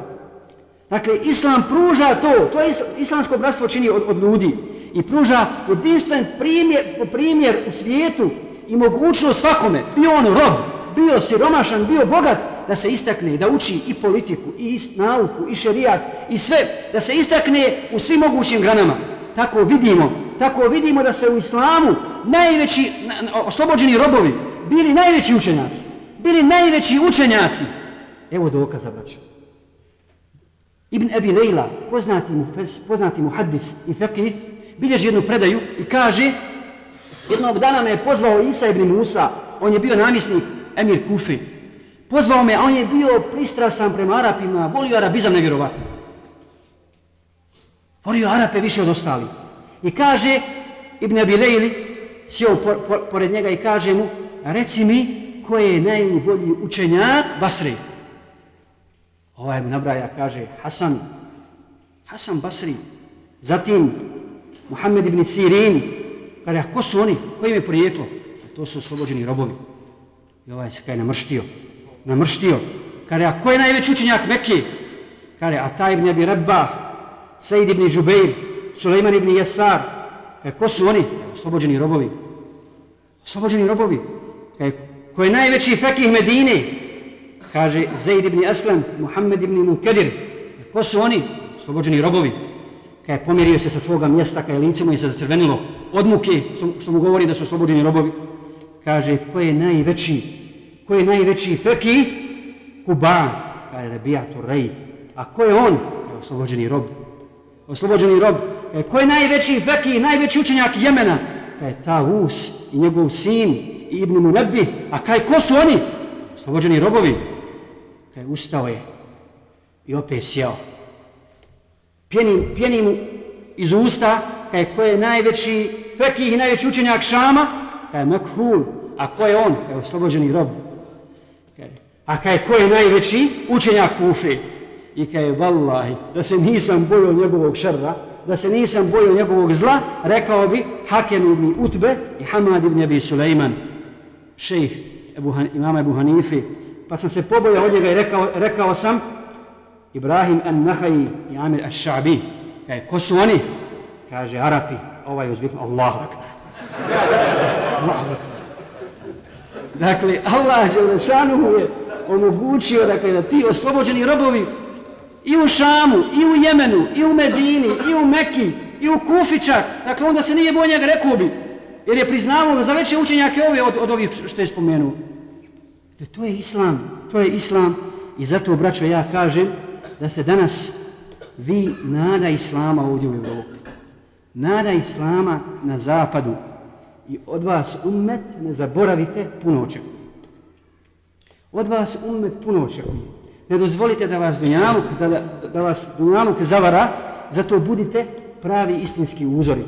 Dakle, Islam pruža to, to je islamsko bratstvo čini od, od ljudi i pruža jedinstven primjer, primjer u svijetu i mogućnost svakome, bio on rob, bio siromašan, bio bogat, da se istakne, da uči i politiku, i nauku, i šerijat, i sve, da se istakne u svim mogućim granama. Tako vidimo, tako vidimo da se u islamu najveći, oslobođeni robovi, bili najveći učenjaci. Bili najveći učenjaci. Evo dokaza, braću. Ibn Abi Lejla, poznati mu, poznati mu hadis i fekih, bilježi jednu predaju i kaže jednog dana me je pozvao Isa ibn Musa, on je bio namjesnik emir Kufi. Pozvao me, a on je bio pristrasan prema Arapima, volio Arabizam nevjerovatno. Volio Arape više od ostalih. I kaže Ibn Abi Lejli, sjeo po, po, pored njega i kaže mu, reci mi ko je najbolji učenjak Basri. Ovaj mu nabraja, kaže Hasan, Hasan Basri. Zatim Muhammed ibn Sirin, kaže, a ko su oni? Ko im je prijetlo? To su oslobođeni robovi. I ovaj se kaj namrštio. Namrštio. Kaže, a ko je najveći učenjak Mekke? Kaže, a taj ibn Abi Rabbah, Sejid ibn Džubeir, Suleiman ibn Jesar. E, ko su oni? Oslobođeni robovi. Oslobođeni robovi. E, ko je najveći fekih Medine? Kaže, Zaid ibn Aslam, Muhammed ibn Munkedir. E, ko su oni? Oslobođeni robovi. Kaže, pomirio se sa svoga mjesta, kaže, lice mu je se zacrvenilo od muke, što, što mu govori da su oslobođeni robovi. Kaže, ko je najveći? Ko je najveći fekih? Kuban. Kaže, Rebijatu Rej. A ko je on? Kaže, oslobođeni rob. Oslobođeni rob. E, ko je najveći feki, najveći učenjak Jemena? E, ta Us i njegov sin i Ibn Munebi. A kaj, ko su oni? Oslobođeni robovi. Kaj, ustao je i opet sjao. Pjeni, pjeni mu iz usta, kaj, ko je najveći fekih i najveći učenjak Šama? Kaj, Mekhul. A ko je on? Evo, oslobođeni rob. Kaj, a kaj, ko je najveći učenjak Kufi? I kaj, vallahi, da se nisam bojio njegovog šrra, da se nisam bojio njegovog zla, rekao bi Hakem ibn Utbe i Hamad ibn Abi Sulejman, šejh Ebu, imama Ebu Hanifi. Pa sam se pobojao od njega i rekao, rekao sam Ibrahim an-Nahaji i Amir al-Sha'bi. Kaj, ko su oni? Kaže, Arapi. Ovaj uzviknu, Allahu akbar. Allahu akbar. Dakle, Allah Đelešanu je omogućio dakle, da ti oslobođeni robovi i u Šamu, i u Jemenu, i u Medini, i u Meki, i u Kufičak, dakle onda se nije boj njega rekao bi, jer je priznavao za veće učenjake ove od, od ovih što je spomenuo. Dakle, to je Islam, to je Islam i zato, braćo, ja kažem da ste danas vi nada Islama ovdje u Evropi. Nada Islama na zapadu i od vas ummet ne zaboravite puno očekuje. Od vas ummet puno očekuje. Ne dozvolite da vas dunjaluk, da, da, da vas dunjaluk zavara, zato budite pravi istinski uzori.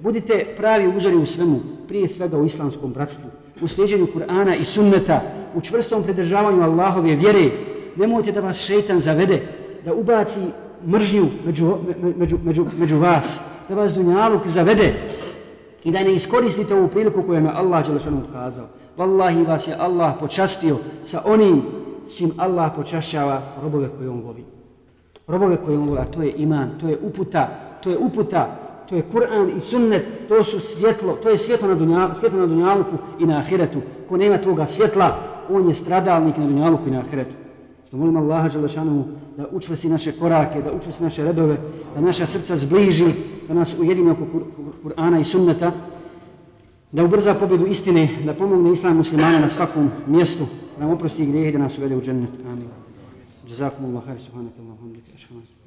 Budite pravi uzori u svemu, prije svega u islamskom bratstvu, u sljeđenju Kur'ana i sunneta, u čvrstom pridržavanju Allahove vjere. Nemojte da vas šeitan zavede, da ubaci mržnju među, među, među, među vas, da vas dunjaluk zavede i da ne iskoristite ovu priliku koju je Allah Đelešanu ukazao. Wallahi vas je Allah počastio sa onim s čim Allah počašćava robove koje on voli. Robove koje on voli, a to je iman, to je uputa, to je uputa, to je Kur'an i sunnet, to su svjetlo, to je svjetlo na, dunjal, svjetlo na dunjaluku i na ahiretu. Ko nema toga svjetla, on je stradalnik na dunjaluku i na ahiretu. Što molim Allaha Đelešanu da učvrsi naše korake, da učvrsi naše redove, da naša srca zbliži, da nas ujedini oko Kur'ana i sunneta, da ubrza pobjedu istine, da pomogne islam muslimana na svakom mjestu, da nam oprosti grijehe da nas uvede u džennet. Amin. Jazakumullah, khair, subhanakallah, hamdika, ašhamast.